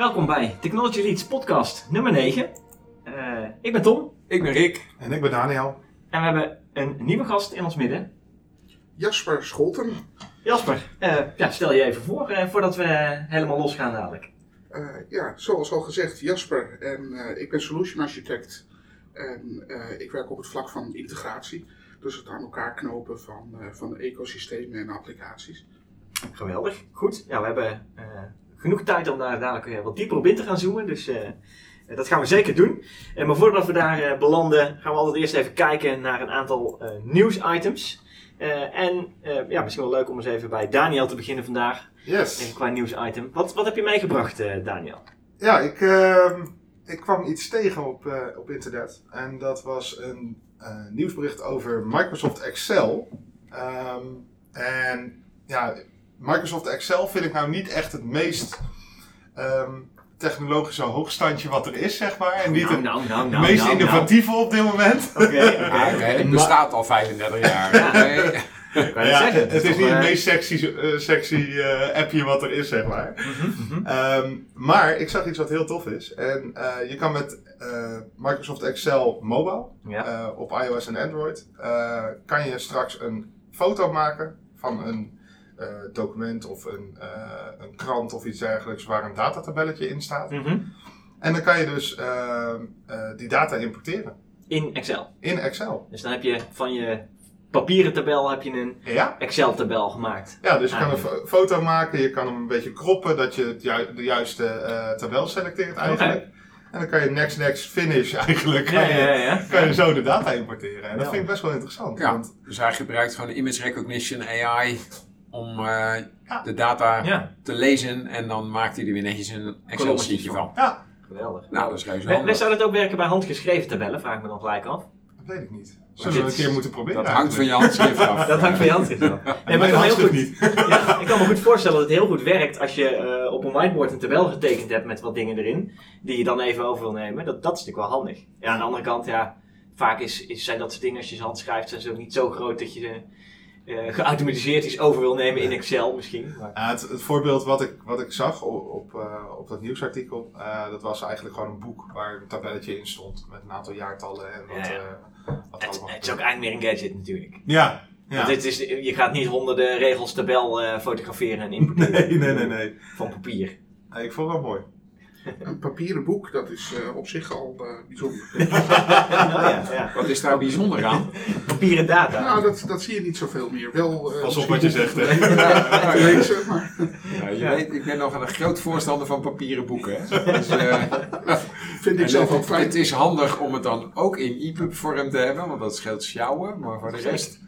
Welkom bij Technology Leads podcast nummer 9. Eh, ik ben Tom Ik ben Rick. En ik ben Daniel. en we hebben een nieuwe gast in ons midden. Jasper Scholten. Jasper, eh, ja, stel je even voor eh, voordat we helemaal losgaan dadelijk. Eh, ja, zoals al gezegd, Jasper. En eh, ik ben solution architect. En eh, ik werk op het vlak van integratie. Dus het aan elkaar knopen van, eh, van ecosystemen en applicaties. Geweldig, goed. Ja, we hebben eh, genoeg tijd om daar dadelijk weer wat dieper op in te gaan zoomen. Dus eh, dat gaan we zeker doen. Eh, maar voordat we daar eh, belanden, gaan we altijd eerst even kijken naar een aantal eh, nieuwsitems. Eh, en eh, ja, misschien wel leuk om eens even bij Daniel te beginnen vandaag. Yes. Even qua nieuwsitem. Wat, wat heb je meegebracht, eh, Daniel? Ja, ik, ehm, ik kwam iets tegen op, eh, op internet. En dat was een eh, nieuwsbericht over Microsoft Excel. Ehm, en ja, Microsoft Excel vind ik nou niet echt het meest ehm, technologische hoogstandje wat er is, zeg maar. En niet nou, het nou, nou, nou, meest innovatieve op dit moment. Oké, oké. Oké, het bestaat al 35 jaar. Ja. Net Ja, zeggen, het is niet het eh, meest sexy, eh, sexy eh, appje wat er is, zeg maar. mhm, mhm. Ehm, maar ik zag iets wat heel tof is. En eh, je kan met eh, Microsoft Excel Mobile Ja. eh, op iOS en Android, eh, kan je straks een foto maken van een document of een, eh, een krant of iets dergelijks waar een datatabelletje in staat. Mhm. En dan kan je dus ehm, eh, die data importeren In Excel. in Excel. Dus dan heb je van je papieren tabel heb je een Ja, Excel tabel gemaakt. ja dus je kan een foto maken, je kan hem een beetje kroppen, dat je ju- de juiste eh, tabel selecteert eigenlijk. En dan kan je next, next, finish eigenlijk. Ja, kan je- ja, ja. kan je zo de data importeren. En dat Ja. vind ik best wel interessant. Ja, Want, dus hij gebruikt gewoon image recognition AI om eh, Ja. de data Ja, te lezen en dan maakt hij er weer netjes een Excel Kolommetjes sheetje van. ja, geweldig. Nou, dat is reuze handig. Zou dat ook werken bij handgeschreven tabellen? Vraag ik me dan gelijk af. dat weet ik niet. Zullen we een keer moeten proberen? Dat hangt van je handschrift af. Dat hangt van je handschrift af. Nee, maar ik kan, heel goed, niet. ja, ik kan me goed voorstellen dat het heel goed werkt als je eh, op een whiteboard een tabel getekend hebt met wat dingen erin, die je dan even over wil nemen. Dat, dat is natuurlijk wel handig. Ja, aan de andere kant, ja, vaak is, is, zijn dat soort dingen als je ze hand schrijft, zijn ze ook niet zo groot dat je ze eh, geautomatiseerd iets over wil nemen in Excel misschien. Maar, het, het voorbeeld wat ik, wat ik zag op, op, eh, op dat nieuwsartikel, eh, dat was eigenlijk gewoon een boek waar een tabelletje in stond met een aantal jaartallen en wat, Ja, wat het, allemaal het is ook eigenlijk meer een gadget natuurlijk. Ja, ja. Want het is, je gaat niet honderden regels tabel fotograferen en importeren Nee, nee, nee, nee. van papier. Ik vond het wel mooi. Een papieren boek, dat is eh, op zich al eh, bijzonder. ja, ja. Wat is daar bijzonder aan? Papieren data. Nou, dat, dat zie je niet zoveel meer. Wel, eh, Pas op misschien wat je zegt, hè. te lezen, maar Ja, je Ja. weet, ik ben nog een groot voorstander van papieren boeken. Hè? Dus, eh, vind ik en zelf ook het, fijn. het is handig om het dan ook in EPUB vorm te hebben, want dat scheelt sjouwen. Maar voor de rest,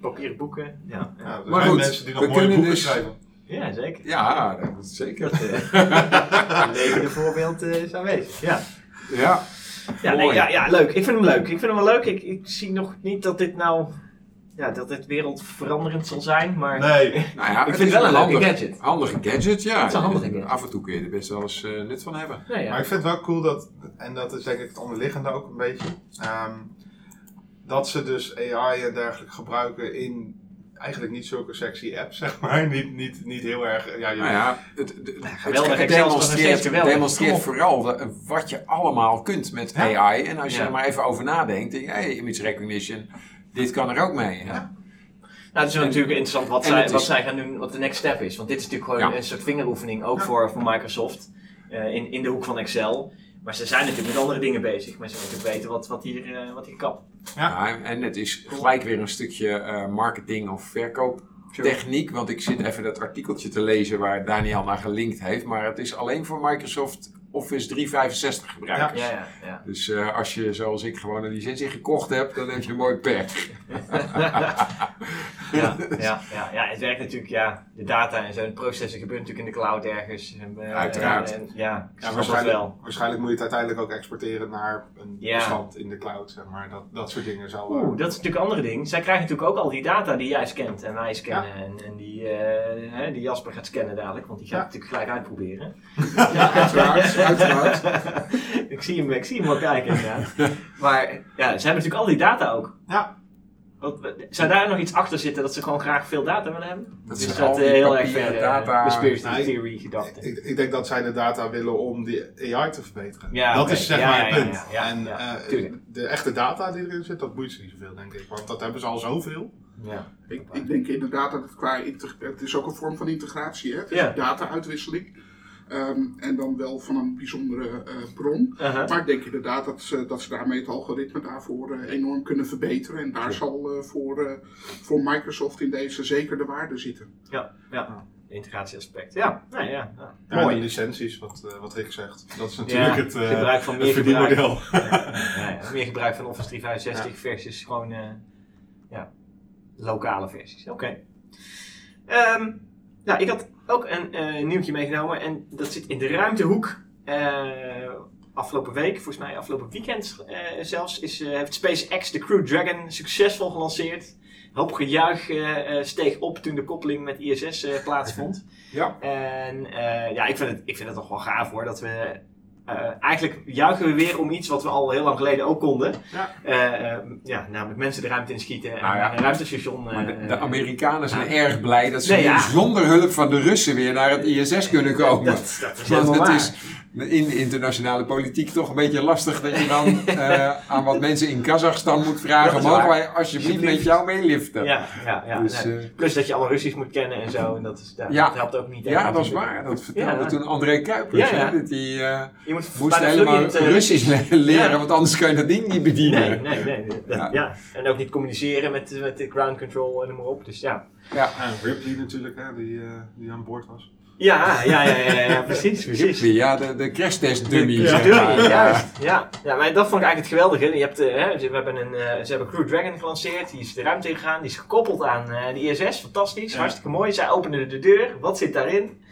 Papieren boeken. Ja, Maar goed, mensen die nog we mooie kunnen boeken dus- schrijven. Ja zeker. ja, dat is zeker. Een levende voorbeeld eh, is aanwezig. Ja. Ja, Ja, nee, ja, ja, leuk. Ik vind hem leuk. Ik vind hem wel leuk. Ik, ik zie nog niet dat dit nou... Ja, dat dit wereldveranderend zal zijn, maar... Nee, Nou ja, Ik vind het wel een leuke handige, gadget. Handige gadget, ja. Het is een handige gadget. Af en toe kun je er best wel eens eh, nut van hebben. Ja. Maar ik vind het wel cool dat, en dat is denk ik het onderliggende ook een beetje, ehm, dat ze dus AI en dergelijke gebruiken in eigenlijk niet zulke sexy apps, zeg maar. Niet, niet, niet heel erg, ja, je, Nou ja, het, het, het, geweldig. het demonstreert, vooral de- wat je allemaal kunt met Ja. AI. En als je Ja. er maar even over nadenkt, denk je, hey, image recognition, dit kan er ook mee. hè? Ja. Nou, het is natuurlijk interessant wat, zij, wat zij gaan doen, wat de next step is. Want dit is natuurlijk gewoon Ja. een soort vingeroefening, ook Ja. voor, voor Microsoft, eh, in, in de hoek van Excel. Maar ze zijn natuurlijk met andere dingen bezig. Maar ze moeten weten wat, wat, hier, eh, wat hier kan. Ja, en het is gelijk weer een stukje eh, marketing of verkooptechniek. Want ik zit even dat artikeltje te lezen waar Daniel naar gelinkt heeft. Maar het is alleen voor Microsoft Office 365 gebruikers. Ja, ja, ja. Dus eh, als je, zoals ik, gewoon een licentie gekocht hebt, dan heb je een mooi pech. ja, ja, ja, ja, het werkt natuurlijk, ja, de data en zo, het processen gebeurt natuurlijk in de cloud ergens. En, eh, Uiteraard. En, ja, Ja, waarschijnlijk, wel. waarschijnlijk moet je het uiteindelijk ook exporteren naar een Ja. bestand in de cloud, zeg maar. Dat, dat soort dingen zal... eh, Oeh, dat is natuurlijk een andere ding. Zij krijgen natuurlijk ook al die data die jij scant en wij scannen. En, en die, eh, die Jasper gaat scannen dadelijk, want die gaat natuurlijk gelijk uitproberen. Ja, uiteraard, uiteraard. ik, zie hem, ik zie hem wel kijken inderdaad. Maar ja, ze hebben natuurlijk al die data ook. Ja. Wat, zou daar nog iets achter zitten dat ze gewoon graag veel data willen hebben? Dat is dat eh, heel erg papieren ver data- conspiracy Nee, theory gedachte? Ik, ik denk dat zij de data willen om die AI te verbeteren. Ja, dat is zeg Ja, maar ja, het ja, punt. ja, ja, en ja, eh, de echte data die erin zit, dat boeit ze niet zoveel, denk ik. Want dat hebben ze al zoveel. Ja. Ik, ik denk inderdaad dat het qua het is ook een vorm van integratie, hè? Het is Ja. een data-uitwisseling. Ehm, en dan wel van een bijzondere eh, bron. Maar ik denk inderdaad dat ze, dat ze daarmee het algoritme daarvoor eh, enorm kunnen verbeteren. En daar zal eh, voor, eh, voor Microsoft in deze zeker de waarde zitten. Ja, ja. Integratieaspect. Ja, nee, ja. ja. Ja, Mooi. licenties, wat, eh, wat Rick zegt. Dat is natuurlijk Ja, het, eh, gebruik van het meer gebruik. verdienmodel. ja, ja, meer gebruik van Office 365 versus gewoon eh, ja, lokale versies. Oké. Ehm, nou, ik had ook een eh, nieuwtje meegenomen en dat zit in de ruimtehoek. Eh, afgelopen week, volgens mij afgelopen weekend eh, zelfs, is, heeft SpaceX de Crew Dragon succesvol gelanceerd. Een hoop gejuich steeg op toen de koppeling met ISS plaatsvond. Ja. En ja, ik vind, het, ik vind het toch wel gaaf hoor. Dat we eh, eigenlijk juichen we weer om iets wat we al heel lang geleden ook konden. Ja. Eh, eh, ja, namelijk mensen de ruimte inschieten en Nou ja. een ruimtestation. Maar de, de Amerikanen zijn erg blij dat ze Nee, ja. zonder hulp van de Russen weer naar het ISS kunnen komen. Dat, dat is Want helemaal het waar. is in de internationale politiek toch een beetje lastig dat je dan eh, aan wat mensen in Kazachstan moet vragen: mogen wij alsjeblieft met jou meeliften? Ja, ja, ja. Dus, nee. eh, Plus dat je allemaal Russisch moet kennen en zo. En dat, is, ja, Ja. dat helpt ook niet. ja, dat is waar. Dat vertelde Ja. toen André Kuipers. Ja, ja. Hè, dat hij eh, Je moet moest helemaal Russisch le- leren, Ja. want anders kan je dat ding niet bedienen. Nee, nee, nee. Dat- Ja. ja. En ook niet communiceren met, met de ground control en noem maar op. Dus ja. Ja. En Ripley natuurlijk, hè, die, eh, die aan boord was. Ja, ja, ja, ja, precies, precies. Ja, de, de crashtest dummy. Ja, dummy, juist. Ja. ja, maar dat vond ik eigenlijk het geweldige. Je hebt, eh, hè, we hebben een, eh, ze hebben Crew Dragon gelanceerd, die is de ruimte ingegaan, die is gekoppeld aan eh, de ISS, fantastisch, Ja. hartstikke mooi. Zij openden de deur, wat zit daarin?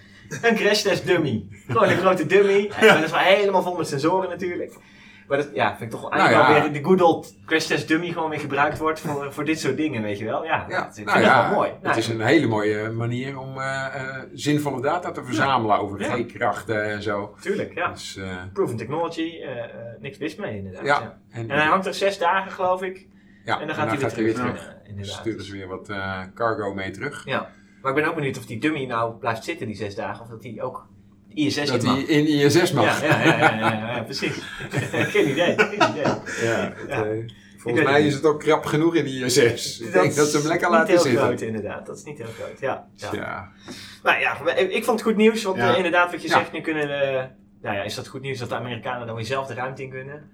Een crashtest dummy. Gewoon een grote dummy, en dat is wel helemaal vol met sensoren natuurlijk. Maar dat ja, vind ik toch wel eigenlijk Nou ja. wel weer de good old dummy gewoon weer gebruikt wordt voor, voor dit soort dingen, weet je wel. Ja, Ja, dat vind ik nou wel ja, mooi. het Nou, is een hele mooie manier om eh, eh, zinvolle data te verzamelen over. G-krachten en zo. Tuurlijk, ja. Dus, eh, Proven technology, niks mis mee inderdaad. Ja. ja. en, En hij hangt er zes dagen geloof ik. ja, En dan gaat hij weer terug. terug. Ja, inderdaad. Sturen ze weer wat cargo mee terug. Ja. Maar ik ben ook benieuwd of die dummy nou blijft zitten die zes dagen. Of dat hij ook ISS Dat hij in ISS mag. Ja, ja, ja, ja, ja, precies. geen idee, geen idee. Ja, het, eh, volgens mij is het ook krap genoeg in de ISS. Ik denk dat ze hem lekker niet laten heel zitten. groot inderdaad, dat is niet heel groot, ja. ja. Nou ja, maar ik vond het goed nieuws, want eh, inderdaad wat je zegt, nu kunnen de, nou ja, is dat goed nieuws dat de Amerikanen dan weer zelf de ruimte in kunnen?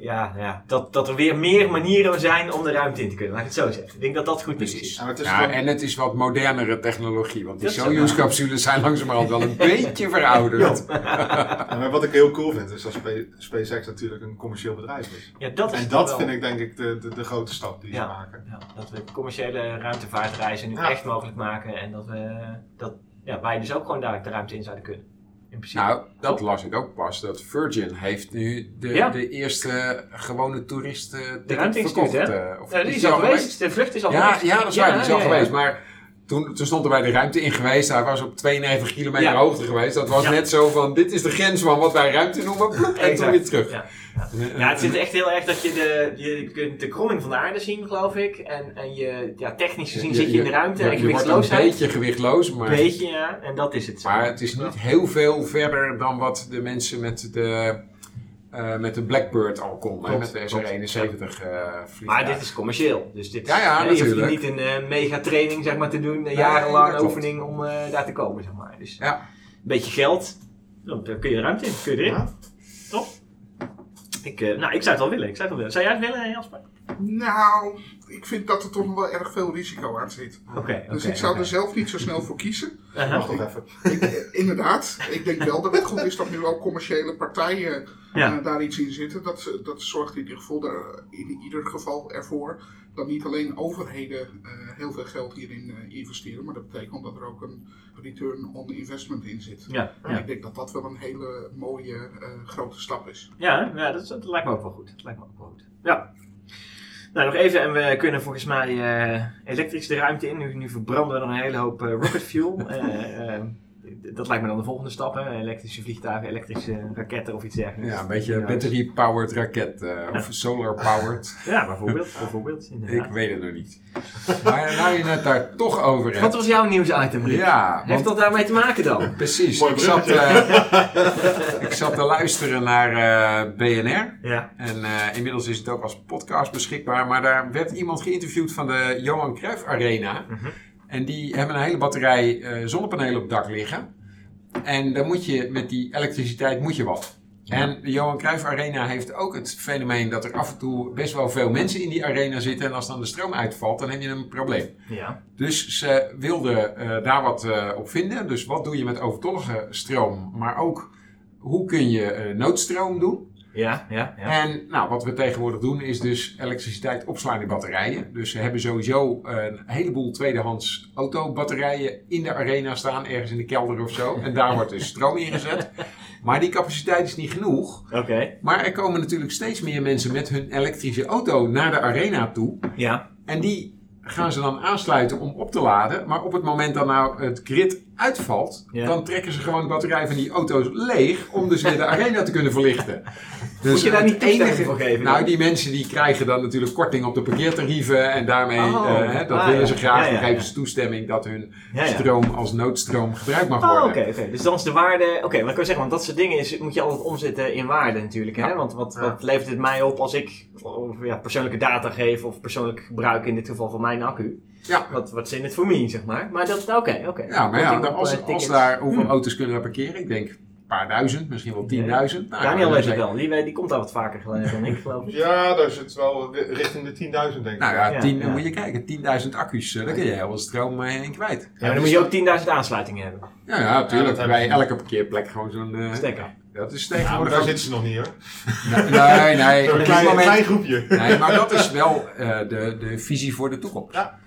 Ja, ja dat, dat er weer meer manieren zijn om de ruimte in te kunnen, laat ik het zo zeggen. Ik denk dat dat goed nieuws Precies. is. Ja, maar het is Ja, gewoon- en het is wat modernere technologie, want die Soyuz-capsules zijn langzamerhand wel een beetje verouderd. Ja, maar wat ik heel cool vind, is dat Spa- SpaceX natuurlijk een commercieel bedrijf is. Ja, dat is En dat wel. vind ik denk ik de, de, de grote stap die Ja. ze maken. Ja, dat we commerciële ruimtevaartreizen nu Ja. echt mogelijk maken en dat, we, dat ja, wij dus ook gewoon dadelijk de ruimte in zouden kunnen. In principe. Nou, dat las ik ook pas. Dat Virgin heeft nu de, Ja. de eerste gewone toerist eh, de verkocht. hè? eh, of Ja, die is al geweest. De vlucht is al Ja, geweest. ja, dat is waar. Die is al geweest. Maar toen, toen stond er bij de ruimte in geweest. Hij was op 92 kilometer hoogte geweest. Dat was net zo van, dit is de grens van wat wij ruimte noemen. En toen weer terug. Ja. Eh, het zit echt heel erg dat je de, je kunt de kromming van de aarde zien, geloof ik. En, en je, ja, technisch gezien zit je in de ruimte en je wordt een beetje gewichtloos, maar, Beetje, ja. En dat is het. zo. maar het is niet heel veel verder dan wat de mensen met de, eh, met de Blackbird al hè, Klopt, met de klopt. SR-71 eh Maar dit is commercieel. Dus dit, Ja, ja, je hoeft niet een eh, mega training zeg maar, te doen, een jarenlange oefening om eh, daar te komen. Zeg maar. Dus Ja. een beetje geld, dan kun je de ruimte in, kun je erin. Ja. Top. Ik, eh, nou, ik zou het wel willen. Ik zou het wel willen. Zou jij het willen, Jasper? Nou, ik vind dat er toch nog wel erg veel risico aan zit. Oké. Dus ik zou er zelf niet zo snel voor kiezen. Aha. Wacht nog even. Ik, eh, inderdaad, ik denk wel dat het goed is dat nu wel commerciële partijen Ja. eh, daar iets in zitten. Dat, ze- dat zorgt in ieder geval er, in ieder geval ervoor dat niet alleen overheden eh, heel veel geld hierin eh, investeren, maar dat betekent dat er ook een return on investment in zit. Ja, En ja. ik denk dat dat wel een hele mooie eh, grote stap is. Ja, ja dat, dat lijkt me ook wel goed. Dat lijkt me ook wel goed. Ja. Nou, nog even. En we kunnen volgens mij elektrisch de ruimte in. Nu, nu verbranden we nog een hele hoop rocket fuel. Dat lijkt me dan de volgende stap, hè? elektrische vliegtuigen, elektrische raketten of iets dergelijks. Ja, een beetje battery-powered raket eh, of solar-powered. Ja, bijvoorbeeld. bijvoorbeeld inderdaad. Ik weet het nog niet. Maar nou je het daar toch over hebt. Wat was jouw nieuwsitem, Rick? Ja, Heeft dat daarmee te maken dan? precies. Mooi Ik zat, eh, ik zat te luisteren naar eh, BNR. Ja. En eh, inmiddels is het ook als podcast beschikbaar. Maar daar werd iemand geïnterviewd van de Johan Cruijff Arena. Mhm. En die hebben een hele batterij eh, zonnepanelen op het dak liggen. En dan moet je met die elektriciteit moet je wat. En de Johan Cruijff Arena heeft ook het fenomeen dat er af en toe best wel veel mensen in die arena zitten. En als dan de stroom uitvalt, dan heb je een probleem. Ja. Dus ze wilden eh, daar wat eh, op vinden. Dus wat doe je met overtollige stroom? Maar ook hoe kun je noodstroom doen? Ja, ja, ja. En nou, wat we tegenwoordig doen is dus elektriciteit opslaan in batterijen. Dus ze hebben sowieso een heleboel tweedehands autobatterijen in de arena staan, ergens in de kelder of zo. En daar wordt dus stroom ingezet. Maar die capaciteit is niet genoeg. Oké. Maar er komen natuurlijk steeds meer mensen met hun elektrische auto naar de arena toe. Ja. En die gaan ze dan aansluiten om op te laden. Maar op het moment dat nou het grid uitvalt, Ja. dan trekken ze gewoon de batterij van die auto's leeg om dus weer de arena te kunnen verlichten. Dus Moet je daar niet toestemming voor geven? Nou, die mensen die krijgen dan natuurlijk korting op de parkeertarieven en daarmee, Oh, eh, hè, dat ah, willen ze graag. Ja, ja, Dan geven ze toestemming dat hun stroom als noodstroom gebruikt mag Oh, worden. oké. Dus dan is de waarde... Oké, wat kan ik zeggen? Want dat soort dingen is, moet je altijd omzetten in waarde natuurlijk. Hè? Want wat, wat levert het mij op als ik of, ja, persoonlijke data geef of persoonlijk gebruik in dit geval van mijn accu? Ja. Wat, wat zin het voor mij, zeg maar. Maar dat, oké, oké. Ja, maar ja, als, eh, als daar hoeveel Hmm. auto's kunnen we parkeren? Ik denk een paar duizend, misschien wel tienduizend. Nou, Daniel dan weet het wel. Die, weet- die komt daar wat vaker geleden dan ik, geloof ik. Ja, daar zit wel richting de 10.000 denk ik. Nou ja, Ja, 10, ja. dan moet je kijken, 10.000 accu's, eh, daar kun je heel veel stroom eh, in kwijt. Ja, maar dan moet je ook 10.000 aansluitingen hebben. Ja, ja, natuurlijk. bij elke parkeerplek gewoon zo'n... eh, Stekker. Dat is maar tegenwoordig daar zitten ze nog niet hoor. Nee, nee. Zo'n dit klein, klein groepje. nee, maar dat is wel eh, de, de visie voor de toekomst. Ja.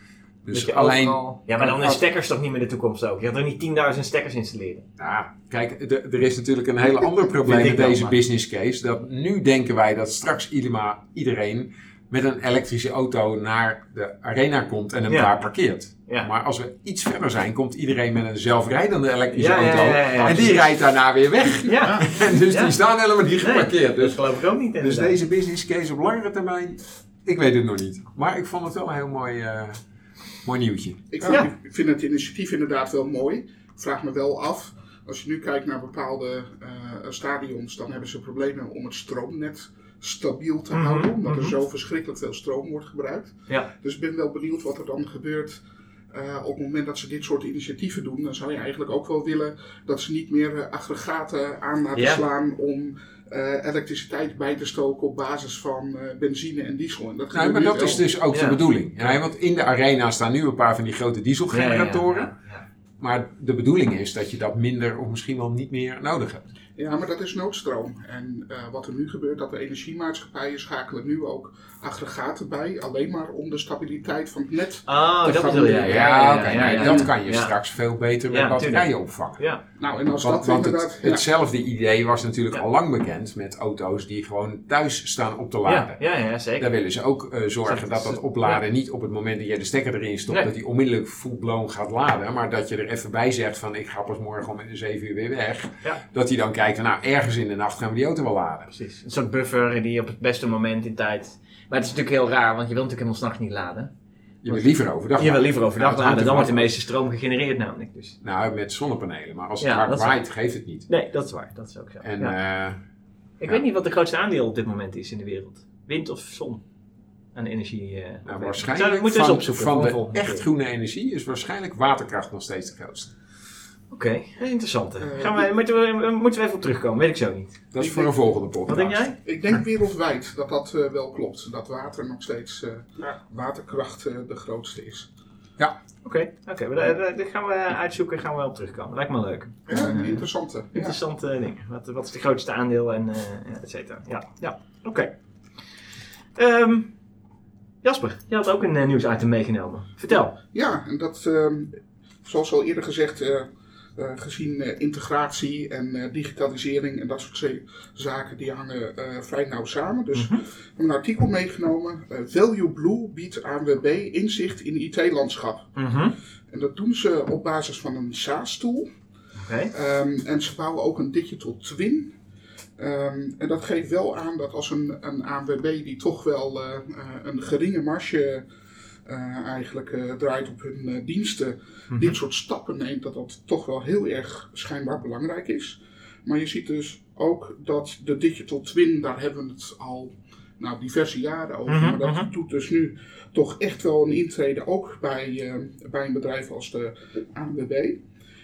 Dus Dat je alleen... overal- Ja, maar dan is als- stekkers toch niet meer de toekomst ook? Je gaat er niet 10.000 stekkers installeren. Ja, kijk, er is natuurlijk een hele ander probleem met deze maar- business case. Dat nu denken wij dat straks iedereen met een elektrische auto naar de arena komt en hem Ja. daar parkeert. Ja. Maar als we iets verder zijn, komt iedereen met een zelfrijdende elektrische Ja, auto. ja, ja, ja. en die rijdt daarna weer weg. Ja, En dus Ja. die staan helemaal niet Nee, geparkeerd. dat Dus, geloof ik ook niet dus deze business case op langere termijn, ik weet het nog niet. Maar ik vond het wel een heel mooi, eh, mooi nieuwtje. Ik vind, Ja. ik vind het initiatief inderdaad wel mooi. Ik vraag me wel af, als je nu kijkt naar bepaalde eh, stadions, dan hebben ze problemen om het stroomnet stabiel te Mhm, houden, omdat er mhm. zo verschrikkelijk veel stroom wordt gebruikt. Ja. Dus ik ben wel benieuwd wat er dan gebeurt. eh, op het moment dat ze dit soort initiatieven doen, dan zou je eigenlijk ook wel willen dat ze niet meer eh, aggregaten aan laten slaan om eh, elektriciteit bij te stoken op basis van eh, benzine en diesel. En dat maar nu dat wel. is dus ook Ja. de bedoeling. Ja, want in de arena staan nu een paar van die grote dieselgeneratoren. Ja, ja, ja. Maar de bedoeling is dat je dat minder of misschien wel niet meer nodig hebt. Ja, maar dat is noodstroom. En eh, wat er nu gebeurt, dat de energiemaatschappijen schakelen nu ook aggregaten bij, alleen maar om de stabiliteit van het net. Oh, Te dat bedoel jij. Ja, oké. nee, ja. dat kan je Ja. straks veel beter met Ja, batterijen opvangen. Ja, Nou, en als Want, dat want inderdaad. het, ja. hetzelfde idee was natuurlijk Ja. al lang bekend met auto's die gewoon thuis staan op te laden. ja, ja, zeker. Daar willen ze ook eh, zorgen Dat dat opladen niet op het moment dat je de stekker erin stopt, Nee. dat die onmiddellijk full-blown gaat laden. Maar dat je er even bij zegt van ik ga pas morgen om 7 uur weer weg. Ja. Dat hij dan kijkt, nou ergens in de nacht gaan we die auto wel laden. Precies. Een soort buffer die op het beste moment in tijd... Maar het is natuurlijk heel raar, want je wilt natuurlijk helemaal s'nachts niet laden. Je wil liever overdag Je wil liever overdag laden, dan wordt de meeste stroom gegenereerd namelijk. Dus. Nou, met zonnepanelen. Maar als het Ja, hard waait, geeft het niet. Nee, dat is waar. Dat is ook zo. En Ja. eh, Ik ja. weet niet wat de grootste aandeel op dit moment is in de wereld. Wind of zon? Aan energie. eh, nou, Zou- waarschijnlijk moeten we eens van, opzoeken van voor de echt groene energie is waarschijnlijk waterkracht nog steeds de grootste. Oké, interessant. Eh, Gaan we, moeten, we, moeten we even op terugkomen? Weet ik zo niet. Dat is Ik voor denk- een volgende podcast. Wat denk jij? Ik denk wereldwijd dat dat eh, wel klopt. Dat water nog steeds, eh, Ja. waterkracht eh, de grootste is. Oké, oké. maar daar- daar- daar gaan we uitzoeken en gaan we wel op terugkomen. Lijkt me leuk. Ja, een interessante. Ja. Interessante dingen. Wat, wat is de grootste aandeel en eh et cetera. Ja, ja. oké. Ehm, Jasper, je had ook een uh, nieuwsitem meegenomen. Vertel. Ja, en dat, ehm, zoals al eerder gezegd, eh, gezien eh, integratie en eh, digitalisering en dat soort zaken, die hangen eh, vrij nauw samen. Dus Mhm. ik heb een artikel meegenomen. Value Blue biedt ANWB inzicht in IT-landschap. Mhm. En dat doen ze op basis van een SaaS-tool. Ehm, en ze bouwen ook een digital twin. Ehm, en dat geeft wel aan dat als een, een ANWB die toch wel een geringe marge eigenlijk eh, draait op hun eh, diensten, Mhm. dit soort stappen neemt, dat dat toch wel heel erg schijnbaar belangrijk is. Maar je ziet dus ook dat de digital twin, daar hebben we het al nou, diverse jaren over, Mhm, maar dat mhm. doet dus nu toch echt wel een intrede ook bij, eh, bij een bedrijf als de ANWB.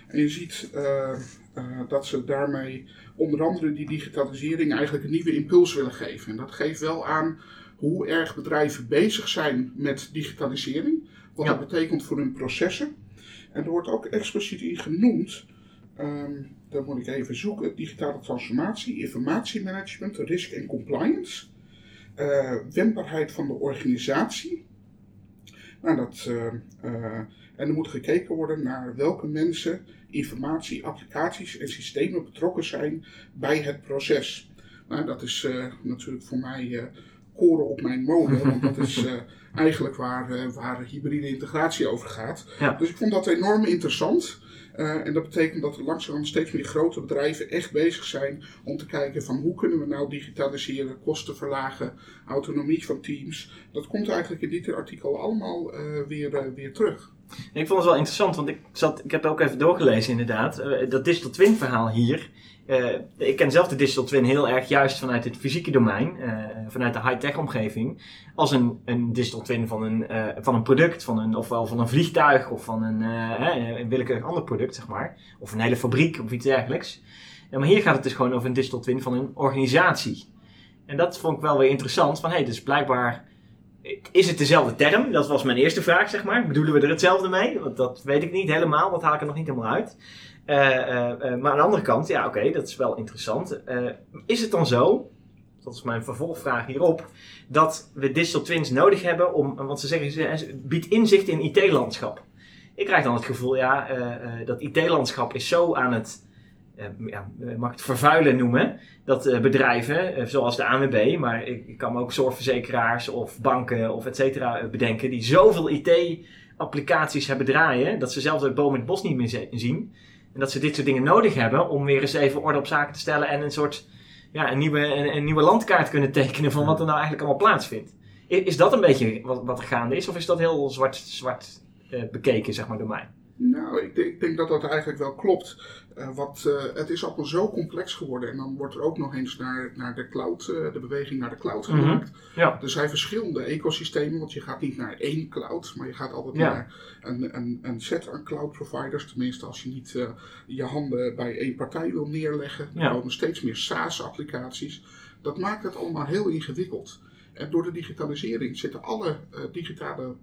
En je ziet eh, eh, dat ze daarmee onder andere die digitalisering eigenlijk een nieuwe impuls willen geven. En dat geeft wel aan hoe erg bedrijven bezig zijn met digitalisering. Wat Ja. dat betekent voor hun processen. En er wordt ook expliciet in genoemd, dat moet ik even zoeken, digitale transformatie, informatiemanagement, risk en compliance. eh, wendbaarheid van de organisatie. Nou, dat, eh, eh, en er moet gekeken worden naar welke mensen informatie, applicaties en systemen betrokken zijn bij het proces. Nou, dat is natuurlijk voor mij koren op mijn molen, want dat is eh, eigenlijk waar, eh, waar hybride integratie over gaat. Ja. Dus ik vond dat enorm interessant. Eh, en dat betekent dat er langzaam steeds meer grote bedrijven echt bezig zijn om te kijken van hoe kunnen we nou digitaliseren, kosten verlagen, autonomie van teams. Dat komt eigenlijk in dit artikel allemaal weer, weer terug. Ik vond het wel interessant, want ik, zat, ik heb ook even doorgelezen inderdaad. Eh, dat Digital Twin verhaal hier. eh, ik ken zelf de Digital Twin heel erg juist vanuit het fysieke domein, eh, vanuit de high-tech omgeving. Als een, een Digital Twin van een, van een product, van een, ofwel van een vliegtuig of van een, een willekeurig ander product, zeg maar. Of een hele fabriek of iets dergelijks. Ja, maar hier gaat het dus gewoon over een Digital Twin van een organisatie. En dat vond ik wel weer interessant. Van hé, hey, dus blijkbaar is het dezelfde term? Dat was mijn eerste vraag, zeg maar. Bedoelen we er hetzelfde mee? Want dat weet ik niet helemaal, dat haal ik er nog niet helemaal uit. Eh, eh, eh, maar aan de andere kant, ja, oké, dat is wel interessant. Is het dan zo, dat is mijn vervolgvraag hierop, dat we digital twins nodig hebben om, want ze zeggen, ze- biedt inzicht in IT-landschap. Ik krijg dan het gevoel, ja, dat IT-landschap is zo aan het, ja, eh, mag het vervuilen noemen, dat eh, bedrijven, eh, zoals de ANWB, maar ik, kan ook zorgverzekeraars of banken of et cetera eh, bedenken, die zoveel IT-applicaties hebben draaien, dat ze zelfs het boom in het bos niet meer zien. En dat ze dit soort dingen nodig hebben om weer eens even orde op zaken te stellen en een soort ja, een, nieuwe, een, nieuwe landkaart kunnen tekenen van wat er nou eigenlijk allemaal plaatsvindt. I- Is dat een beetje wat, wat er gaande is, of is dat heel zwart, zwart eh, bekeken, zeg maar, door mij? Nou, ik denk, ik denk dat dat eigenlijk wel klopt. Eh, wat, eh, het is allemaal zo complex geworden. En dan wordt er ook nog eens naar, naar de cloud, eh, de beweging naar de cloud Mhm. gemaakt. Ja. Er zijn verschillende ecosystemen, want je gaat niet naar één cloud, maar je gaat altijd Ja. naar een, een, een set aan cloud providers. Tenminste, als je niet je handen bij één partij wil neerleggen. Er komen steeds meer SaaS-applicaties. Dat maakt het allemaal heel ingewikkeld. En door de digitalisering zitten alle, digitale,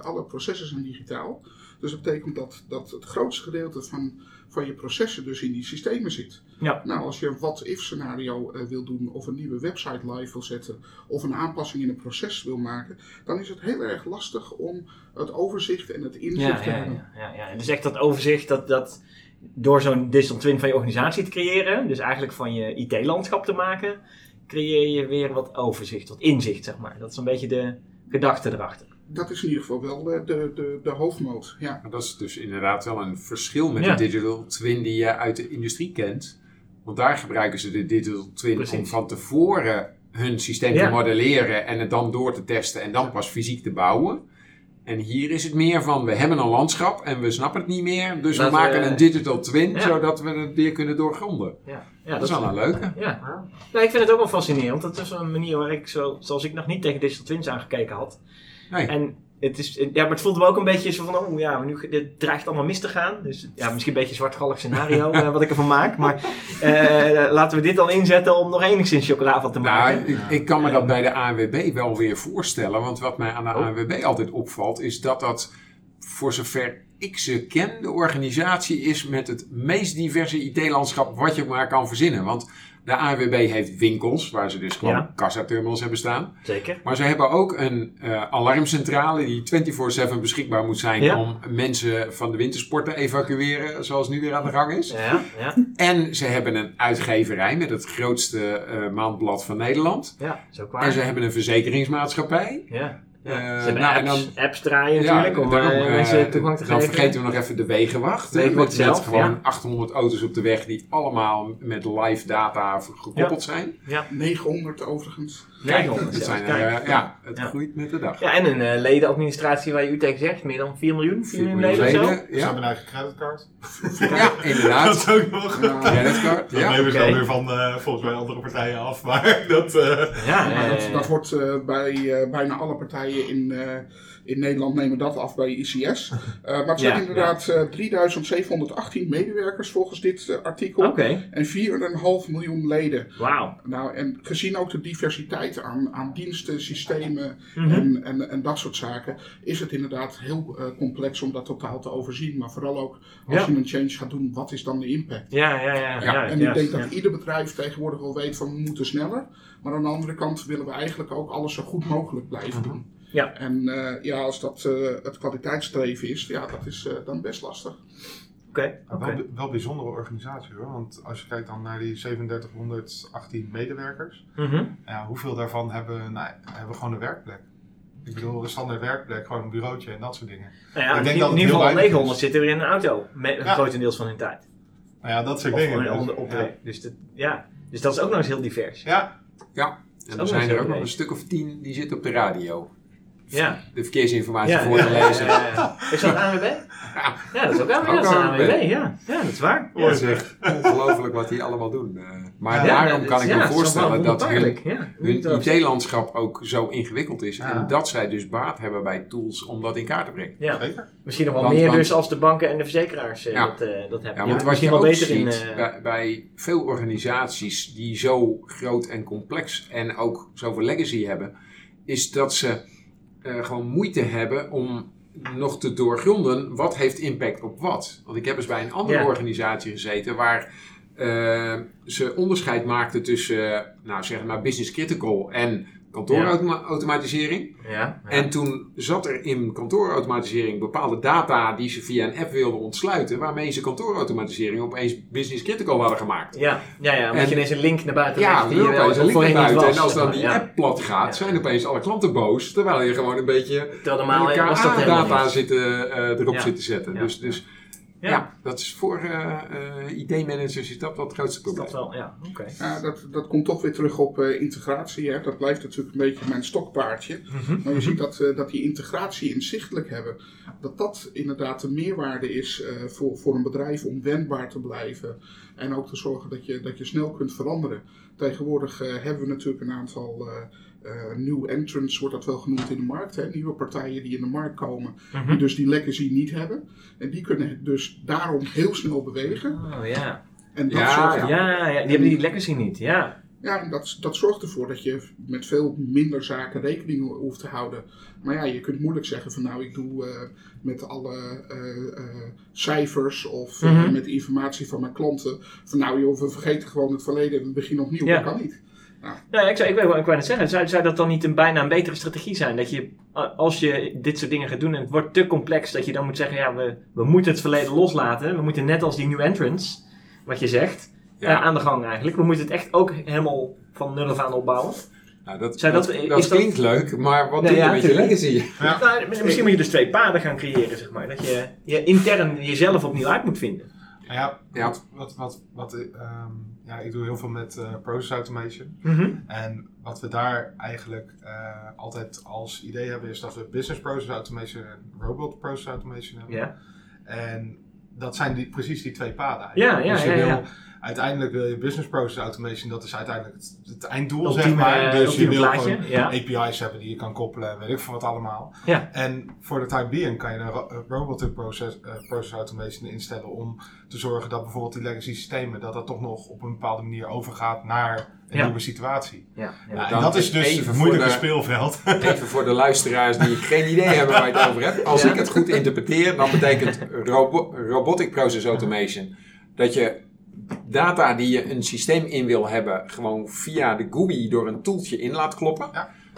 alle processen zijn digitaal. Dus dat betekent dat, dat het grootste gedeelte van, van je processen dus in die systemen zit. Ja. Nou, als je een what-if scenario eh, wil doen, of een nieuwe website live wil zetten, of een aanpassing in een proces wil maken, dan is het heel erg lastig om het overzicht en het inzicht Ja, te ja, hebben. ja, ja, ja. En dus echt dat overzicht, dat, dat door zo'n digital twin van je organisatie te creëren, dus eigenlijk van je IT-landschap te maken, creëer je weer wat overzicht, wat inzicht, zeg maar. Dat is een beetje de gedachte erachter. Dat is in ieder geval wel de, de, de, de hoofdmoot. Ja. Maar dat is dus inderdaad wel een verschil met Ja. de digital twin die je uit de industrie kent. Want daar gebruiken ze de digital twin Precies. om van tevoren hun systeem Ja. te modelleren en het dan door te testen en dan pas fysiek te bouwen. En hier is het meer van, we hebben een landschap en we snappen het niet meer, dus we maken we- een digital twin, Ja. zodat we het weer kunnen doorgronden. Ja, ja dat is wel een leuke. Ja. Nou, ik vind het ook wel fascinerend. Dat is een manier waar ik, zo, zoals ik nog niet tegen digital twins aangekeken had. Nee. En het, is, ja, maar het voelde me ook een beetje zo van, oh ja, nu, dit dreigt allemaal mis te gaan. Dus ja, misschien een beetje een zwartgallig scenario eh, wat ik ervan maak. Maar eh, laten we dit dan inzetten om nog enigszins chocola van te maken. Nou, ik, ik kan me dat bij de ANWB wel weer voorstellen. Want wat mij aan de Oh. ANWB altijd opvalt, is dat dat voor zover ik ze ken, de organisatie is met het meest diverse IT-landschap wat je maar kan verzinnen. Want de ANWB heeft winkels, waar ze dus gewoon Ja. kassaterminals hebben staan. Zeker. Maar ze hebben ook een eh, alarmcentrale die 24-7 beschikbaar moet zijn Ja. om mensen van de wintersport te evacueren, zoals nu weer aan de gang is. Ja, ja, En ze hebben een uitgeverij met het grootste eh, maandblad van Nederland. ja, zo En ze hebben een verzekeringsmaatschappij. Ja, Ja. Eh, Ze hebben nou, en apps, dan- apps draaien natuurlijk, om daarom, eh, eh, mensen toegang te Dan geven. vergeten we nog even de wegenwacht. Wegenwacht met, met zelf, gewoon ja. 800 auto's op de weg die allemaal met live data gekoppeld zijn. 900 overigens. Het, zijn eh, ja, het Ja. groeit met de dag. Ja, en een eh, ledenadministratie waar je u tegen zegt, meer dan 4 miljoen, 4 miljoen leden of zo. leden, Ze ja. hebben een eigen creditcard. ja, Dat inderdaad. is ook nog. Creditcard, Dat ja. nemen ze dan weer van eh, volgens mij andere partijen af. Maar dat. eh, Ja, Maar dat, dat wordt eh, bij eh, bijna alle partijen in, eh, in Nederland nemen dat af bij ICS. Eh, maar het zijn Ja, inderdaad eh 3718 medewerkers volgens dit eh, artikel. En 4,5 miljoen leden. wauw. Nou, en gezien ook de diversiteit aan, aan diensten, systemen Mhm. en, en, en dat soort zaken, is het inderdaad heel eh, complex om dat totaal te overzien. Maar vooral ook als Ja. je een change gaat doen, wat is dan de impact? Ja, ja, ja. ja, En ik denk dat ieder bedrijf tegenwoordig wel weet van we moeten sneller. Maar aan de andere kant willen we eigenlijk ook alles zo goed mogelijk blijven doen. Ja. En eh, ja, als dat eh, het kwaliteitsstreven is, ja, dat is eh, dan best lastig. Oké, Wel, wel bijzondere organisatie hoor. Want als je kijkt dan naar die 3718 medewerkers. Mhm. Ja, hoeveel daarvan hebben, nou, hebben gewoon een werkplek? Ik bedoel, een standaard werkplek, gewoon een bureautje en dat soort dingen. Nou ja, Ik denk in, dat in het ieder geval weinig 900 is. zitten weer in een auto. Me- Ja. Grotendeels van hun tijd. Nou ja, dat soort Of dingen. gewoon Dus, onder- op de ja. weg. Dus, dat, ja. dus dat is ook nog eens heel divers. ja, Ja, en er zijn er ook nog een stuk of tien die zitten op de radio. Ja. De verkeersinformatie Ja, voor ja, te ja, lezen. ja, ja. Is dat ANWB? Ja. Ja, dat is ook ANWB. Ook Dat is ANWB. ANWB, ja. Ja, dat is waar. mooi Het is zeg. echt ongelooflijk wat die allemaal doen. eh. maar Ja, daarom kan ik ja, me voorstellen dat hun, ja. Hun IT-landschap ook zo ingewikkeld is. Ja. En dat zij dus baat hebben bij tools om dat in kaart te brengen. Ja, Zeker. misschien nog wel Want- meer want- dus als de banken en de verzekeraars eh, Ja. dat, eh, dat hebben. Ja, Ja, want wat je wel ook beter ziet in... eh, bij, bij veel organisaties die zo groot en complex en ook zoveel legacy hebben, is dat ze eh, gewoon moeite hebben om nog te doorgronden wat heeft impact op wat. Want ik heb eens bij een andere Ja. organisatie gezeten waar eh, ze onderscheid maakten tussen, nou zeg maar, business critical en kantoorautomatisering. ja, ja. En toen zat er in kantoorautomatisering bepaalde data die ze via een app wilden ontsluiten, waarmee ze kantoorautomatisering opeens business critical hadden gemaakt. Ja, ja, ja, omdat En- je ineens een link naar buiten Ja, die je opeens een link naar buiten. was, En als dan die app plat gaat, zijn opeens alle klanten boos, terwijl je gewoon een beetje KA-data zitten, eh, erop Ja. zit te zetten. Dus, dus ja. Ja. dat is voor eh, eh, IT-managers is dat wel het grootste Is probleem. dat wel, ja, oké. Ja, dat, dat komt toch weer terug op eh, integratie. Hè. Dat blijft natuurlijk een beetje mijn stokpaardje. Mhm. Maar je ziet dat, eh, dat die integratie inzichtelijk hebben, dat dat inderdaad de meerwaarde is eh, voor, voor een bedrijf om wendbaar te blijven. En ook te zorgen dat je, dat je snel kunt veranderen. Tegenwoordig hebben we natuurlijk een aantal eh eh, new entrants, wordt dat wel genoemd in de markt. Hè? Nieuwe partijen die in de markt komen, Mhm. die dus die legacy niet hebben. En die kunnen dus daarom heel snel bewegen. Oh, ja. En dat Ja, zorgt Ja, ja, die hebben die legacy niet, ja. Ja, en dat, dat zorgt ervoor dat je met veel minder zaken rekening hoeft te houden. Maar ja, je kunt moeilijk zeggen van nou, ik doe eh, met alle eh, eh, cijfers of Mhm. met informatie van mijn klanten. Van nou joh, we vergeten gewoon het verleden en we beginnen opnieuw. Ja. Dat kan niet. Nou, ik zou, ik, wou- ik wou net zeggen, zou, zou dat dan niet een bijna een betere strategie zijn? Dat je, als je dit soort dingen gaat doen en het wordt te complex, dat je dan moet zeggen, ja, we, we moeten het verleden loslaten. We moeten net als die new entrants, wat je zegt, Ja. eh, aan de gang eigenlijk. We moeten het echt ook helemaal van nul af aan opbouwen. Nou, dat, dat- dat, is dat dat- klinkt leuk, maar wat doe je ja, met je legacy? Ja. Nou, misschien moet je dus twee paden gaan creëren, zeg maar. Dat je, je intern jezelf opnieuw uit moet vinden. Nou ja, Ja. Wat, wat, wat, wat, eh, ehm, ja, ik doe heel veel met eh, process automation. Mhm. En wat we daar eigenlijk eh, altijd als idee hebben, is dat we business process automation en robot process automation hebben. Ja. En dat zijn die, precies die twee paden Ja, eigenlijk. ja, dus je ja, wil, ja. Uiteindelijk wil je business process automation, dat is uiteindelijk het, het einddoel, Ultieme, zeg maar. eh, Dus je wil plaatje, gewoon ja. API's hebben die je kan koppelen en weet ik veel wat allemaal. Ja. En voor de time being kan je een ro- robotic process, eh, process automation instellen om te zorgen dat bijvoorbeeld die legacy systemen, dat dat toch nog op een bepaalde manier overgaat naar een Ja. nieuwe situatie. Ja, ja. Ja, en dat is dus het moeilijke de- speelveld. Even voor de luisteraars die geen idee hebben waar je het over hebt. Als Ja. ik het goed interpreteer, dan betekent robo- robotic process automation dat je data die je een systeem in wil hebben, gewoon via de GUI door een toeltje in laat kloppen.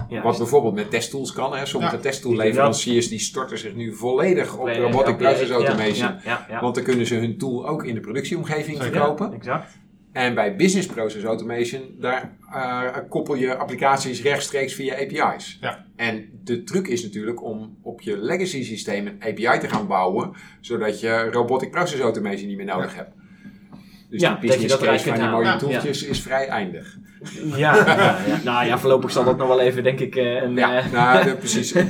Ja, Wat bijvoorbeeld met testtools kan. Hè. Sommige Ja. testtoolleveranciers die storten zich nu volledig op robotic ja, process ja, automation. Ja, ja, ja. Want dan kunnen ze hun tool ook in de productieomgeving verkopen. Exact. En bij Business Process Automation, daar uh, koppel je applicaties rechtstreeks via API's. Ja. En de truc is natuurlijk om op je legacy systeem een API te gaan bouwen, zodat je Robotic Process Automation niet meer nodig hebt. Dus Ja, die dat je business dat case van die mooie. Ja. toeltjes is vrij eindig. Ja, ja, ja. nou ja, voorlopig zal dat nog wel even, denk ik, eh, een, Ja, eh, nou, de- precies. Ik,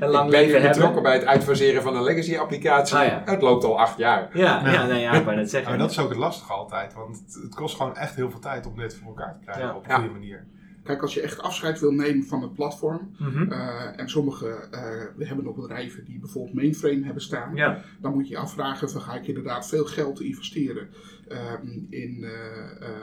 een lang ik ben leven betrokken hebben. bij het uitfaseren van een legacy applicatie. Ah, ja. Het loopt al acht jaar. Ja, ja, Ja. nee, ja, ik wou net Ja, zeggen. maar dat is ook het lastige altijd, want het, het kost gewoon echt heel veel tijd om dit voor elkaar te krijgen Ja. op een Ja. goede manier. Kijk, als je echt afscheid wil nemen van het platform, Mhm. eh, en sommige, eh, we hebben nog bedrijven die bijvoorbeeld mainframe hebben staan, Ja, dan moet je je afvragen, van, ga ik inderdaad veel geld investeren ehm, in eh,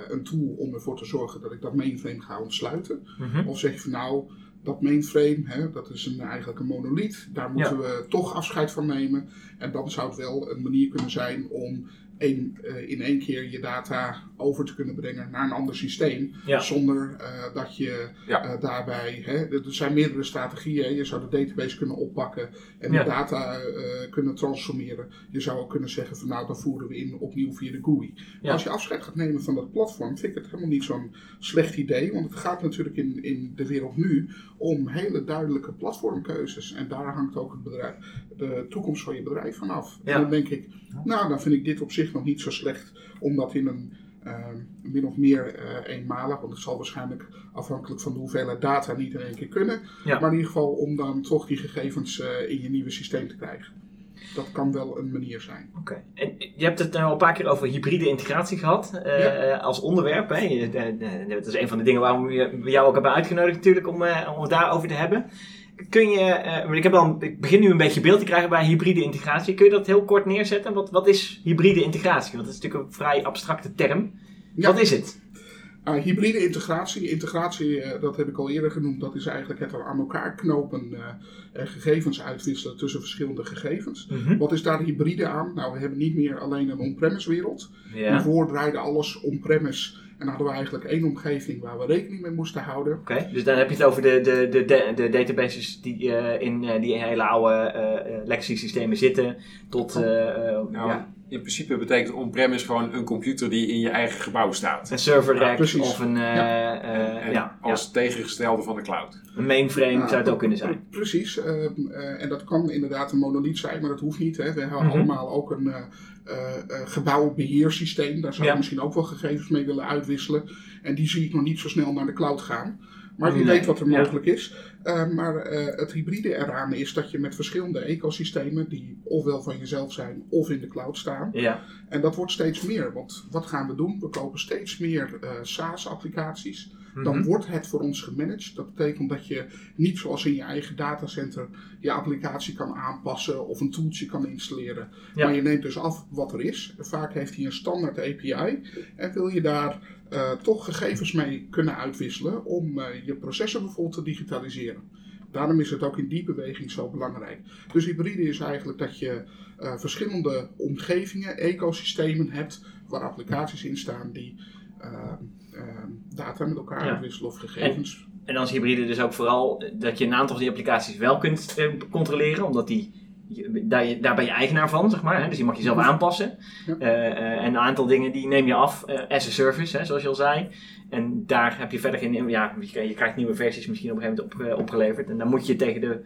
een tool om ervoor te zorgen dat ik dat mainframe ga ontsluiten? mhm. Of zeg je van nou, dat mainframe, hè, dat is een, eigenlijk een monolith, daar moeten we toch afscheid van nemen. En dan zou het wel een manier kunnen zijn om één, eh, in één keer je data over te kunnen brengen naar een ander systeem. Ja. Zonder eh, dat je Ja. eh, daarbij, hè, er zijn meerdere strategieën. Je zou de database kunnen oppakken en Ja. de data eh, kunnen transformeren. Je zou ook kunnen zeggen van nou, dan voeren we in opnieuw via de GUI. Maar als je afscheid gaat nemen van dat platform, vind ik het helemaal niet zo'n slecht idee. Want het gaat natuurlijk in, in de wereld nu om hele duidelijke platformkeuzes. En daar hangt ook het bedrijf, de toekomst van je bedrijf van af. Ja. En dan denk ik, nou dan vind ik dit op zich nog niet zo slecht om dat in een min of meer eh, eenmalig, want het zal waarschijnlijk afhankelijk van de hoeveelheid data niet in één keer kunnen. Ja. Maar in ieder geval om dan toch die gegevens eh, in je nieuwe systeem te krijgen. Dat kan wel een manier zijn. Oké. En je hebt het nou al een paar keer over hybride integratie gehad eh, Ja. eh, als onderwerp. Hè? Dat is een van de dingen waarom we jou ook hebben uitgenodigd natuurlijk om, eh, om het daarover te hebben. Kun je, eh, maar ik, heb al, ik begin nu een beetje beeld te krijgen bij hybride integratie. Kun je dat heel kort neerzetten? Wat, wat is hybride integratie? Want dat is natuurlijk een vrij abstracte term. Ja. Wat is het? Uh, hybride integratie, integratie, eh, dat heb ik al eerder genoemd, dat is eigenlijk het aan elkaar knopen eh, en gegevens uitwisselen tussen verschillende gegevens. Wat is daar hybride aan? Nou, we hebben niet meer alleen een on-premise wereld. Ja. Hiervoor draaide alles on-premise en hadden we eigenlijk één omgeving waar we rekening mee moesten houden. Oké, dus dan heb je het over de, de, de, de, de databases die eh, in eh, die hele oude eh, legacy systemen zitten. Tot eh, Nou, ja, In principe betekent on-premise gewoon een computer die in je eigen gebouw staat. een server rack precies. of een, eh, Ja. eh, En ja, als tegengestelde van de cloud. een mainframe zou het ook kunnen zijn. Precies, eh, en dat kan inderdaad een monolith zijn, maar dat hoeft niet. Hè. We hebben Mhm. allemaal ook een eh eh, eh, gebouwbeheersysteem. Daar zou Ja. je misschien ook wel gegevens mee willen uitwisselen. En die zie ik nog niet zo snel naar de cloud gaan. Maar wie Nee, weet wat er ja. mogelijk is. Eh, maar eh, het hybride eraan is dat je met verschillende ecosystemen, die ofwel van jezelf zijn of in de cloud staan. Ja, En dat wordt steeds meer. Want wat gaan we doen? We kopen steeds meer eh, SaaS-applicaties. Dan Mhm. wordt het voor ons gemanaged. Dat betekent dat je niet zoals in je eigen datacenter je applicatie kan aanpassen of een tooltje kan installeren. Ja. Maar je neemt dus af wat er is. Vaak heeft hij een standaard API en wil je daar eh, toch gegevens mee kunnen uitwisselen om eh, je processen bijvoorbeeld te digitaliseren. Daarom is het ook in die beweging zo belangrijk. Dus hybride is eigenlijk dat je eh, verschillende omgevingen, ecosystemen hebt waar applicaties in staan die data met elkaar Ja. uitwisselen of gegevens. En als hybride dus ook vooral dat je een aantal van die applicaties wel kunt controleren, omdat die, je- daar, ben je eigenaar van, zeg maar. Hè? Dus die mag je zelf aanpassen. Ja. Eh, eh, en een aantal dingen die neem je af eh, as a service, hè, zoals je al zei. En daar heb je verder geen, ja, je, je krijgt nieuwe versies misschien op een gegeven moment op, opgeleverd. En dan moet je tegen de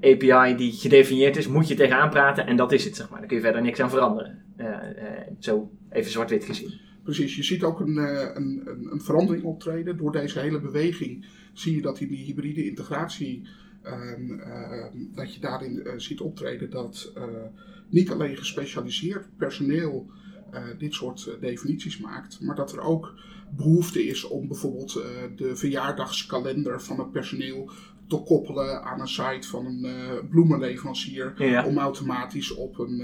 API die gedefinieerd is, moet je tegenaan praten en dat is het, zeg maar. Daar kun je verder niks aan veranderen. Zo even zwart-wit gezien. Precies, je ziet ook een, een, een, verandering optreden. Door deze hele beweging zie je dat in die hybride integratie, ehm, dat je daarin eh, ziet optreden dat eh, niet alleen gespecialiseerd personeel eh, dit soort definities maakt, maar dat er ook behoefte is om bijvoorbeeld de verjaardagskalender van het personeel te koppelen aan een site van een bloemenleverancier Ja. om automatisch op, een,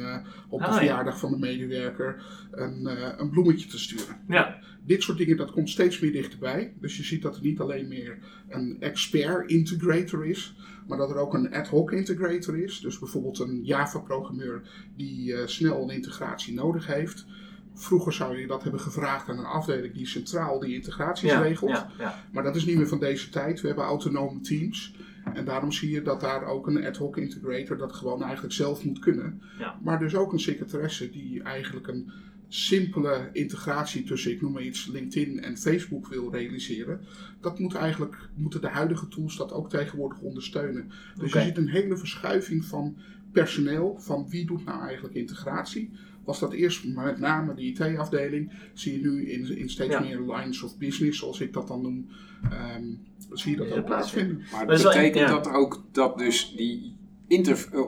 op de Ah, ja. verjaardag van de medewerker een, een bloemetje te sturen. Ja. Dit soort dingen dat komt steeds meer dichterbij. Dus je ziet dat er niet alleen meer een expert integrator is, maar dat er ook een ad hoc integrator is. Dus bijvoorbeeld een Java-programmeur die eh, snel een integratie nodig heeft. Vroeger zou je dat hebben gevraagd aan een afdeling die centraal die integraties Ja, regelt. ja, ja. Maar dat is niet meer van deze tijd. We hebben autonome teams. En daarom zie je dat daar ook een ad hoc integrator dat gewoon eigenlijk zelf moet kunnen. Maar dus ook een secretaresse die eigenlijk een simpele integratie tussen, ik noem maar iets, LinkedIn en Facebook wil realiseren, dat moet eigenlijk, moeten de huidige tools dat ook tegenwoordig ondersteunen. Dus je ziet een hele verschuiving van personeel, van wie doet nou eigenlijk integratie. Was dat eerst met name de IT-afdeling, zie je nu in, in steeds Ja. meer lines of business, zoals ik dat dan noem, ehm, zie je dat ook plaatsvinden. Maar Maar dat betekent ja. dat ook dat dus die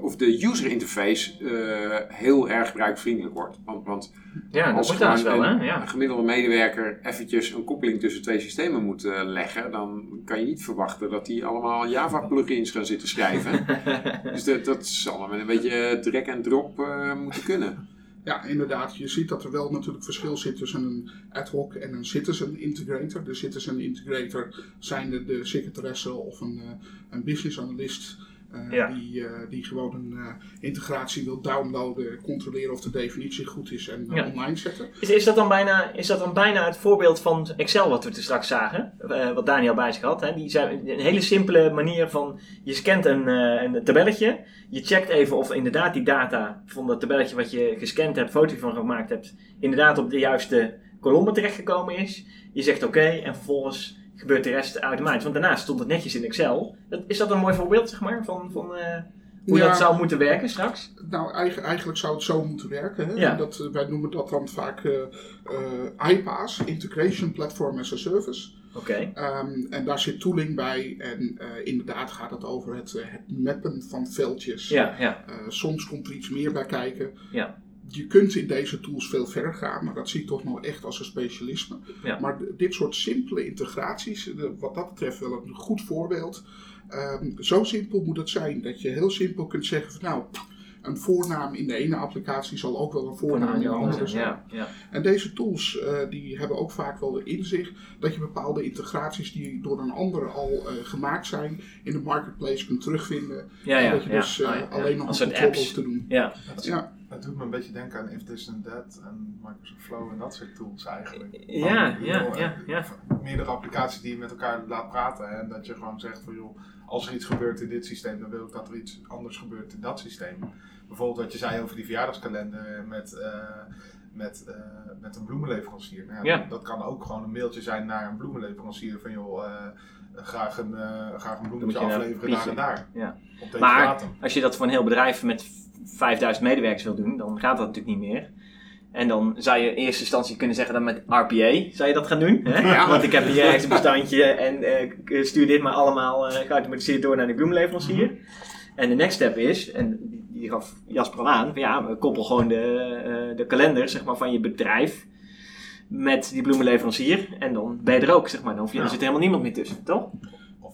of de user interface eh, heel erg gebruiksvriendelijk wordt. Want, want Ja, dat als moet wel, een, Ja. een gemiddelde medewerker eventjes een koppeling tussen twee systemen moet eh, leggen, dan kan je niet verwachten dat die allemaal Java plugins gaan zitten schrijven. dus dat, dat zal dan met een beetje drag en drop eh, moeten kunnen. Ja, inderdaad. Je ziet dat er wel natuurlijk verschil zit tussen een ad hoc en een citizen integrator. De citizen integrator zijn de, de secretaresse of een, eh, een business analyst. Eh, Ja. die, eh, die gewoon een eh, integratie wil downloaden, controleren of de definitie goed is en Ja. online zetten. Is, is, dat dan bijna, is dat dan bijna het voorbeeld van Excel wat we toen straks zagen? Wat Daniel bij zich had. Hè? Die zei, een hele simpele manier van, je scant een, een tabelletje. Je checkt even of inderdaad die data van dat tabelletje wat je gescand hebt, foto van gemaakt hebt, inderdaad op de juiste kolommen terechtgekomen is. Je zegt oké en vervolgens gebeurt de rest automatisch. Want daarna stond het netjes in Excel. Dat, is dat een mooi voorbeeld zeg maar, van, van eh, hoe Ja. dat zou moeten werken straks? Nou, eigen- eigenlijk zou het zo moeten werken. Hè? Ja. Dat, eh, wij noemen dat dan vaak eh eh, IPaaS, Integration Platform as a Service. Oké. Ehm, en daar zit tooling bij. En inderdaad gaat het over het, het mappen van veldjes. Ja, ja. Soms komt er iets meer bij kijken. Ja. Je kunt in deze tools veel verder gaan, maar dat zie ik toch nog echt als een specialisme. Ja. Maar dit soort simpele integraties, eh, wat dat betreft wel een goed voorbeeld. Ehm, zo simpel moet het zijn dat je heel simpel kunt zeggen van nou, een voornaam in de ene applicatie zal ook wel een voornaam in de andere zijn. Ja, ja. En deze tools eh, die hebben ook vaak wel in zich dat je bepaalde integraties die door een ander al eh, gemaakt zijn in de marketplace kunt terugvinden. Ja, En ja, dat je ja. dus eh, Ah, ja. alleen nog een soort control apps. hoeft te doen. Ja, Het, doet me een beetje denken aan If This and That en Microsoft Flow en dat soort tools eigenlijk. Ja, Van, ja, joh, ja, ja. Meerdere applicaties die je met elkaar laat praten en dat je gewoon zegt van joh, als er iets gebeurt in dit systeem, dan wil ik dat er iets anders gebeurt in dat systeem. Bijvoorbeeld wat je zei over die verjaardagskalender met, eh, met, eh, met een bloemenleverancier. Nou ja, Ja. Dat kan ook gewoon een mailtje zijn naar een bloemenleverancier van joh, eh, graag, een, eh, graag een bloemetje afleveren daar en daar. Ja. Op deze Maar datum. als je dat voor een heel bedrijf met 5000 medewerkers wil doen, dan gaat dat natuurlijk niet meer. En dan zou je in eerste instantie kunnen zeggen dat met RPA zou je dat gaan doen. Hè? Ja. Want ik heb hier ergens een bestandje en eh, stuur dit maar allemaal eh, geautomatiseerd door naar de bloemleverancier. En de next step is, en die, gaf Jasper al aan, van ja, koppel gewoon de, eh, de kalender zeg maar, van je bedrijf met die bloemenleverancier. En dan ben je er ook, zeg maar. Dan hoef je, er zit helemaal niemand meer tussen, toch?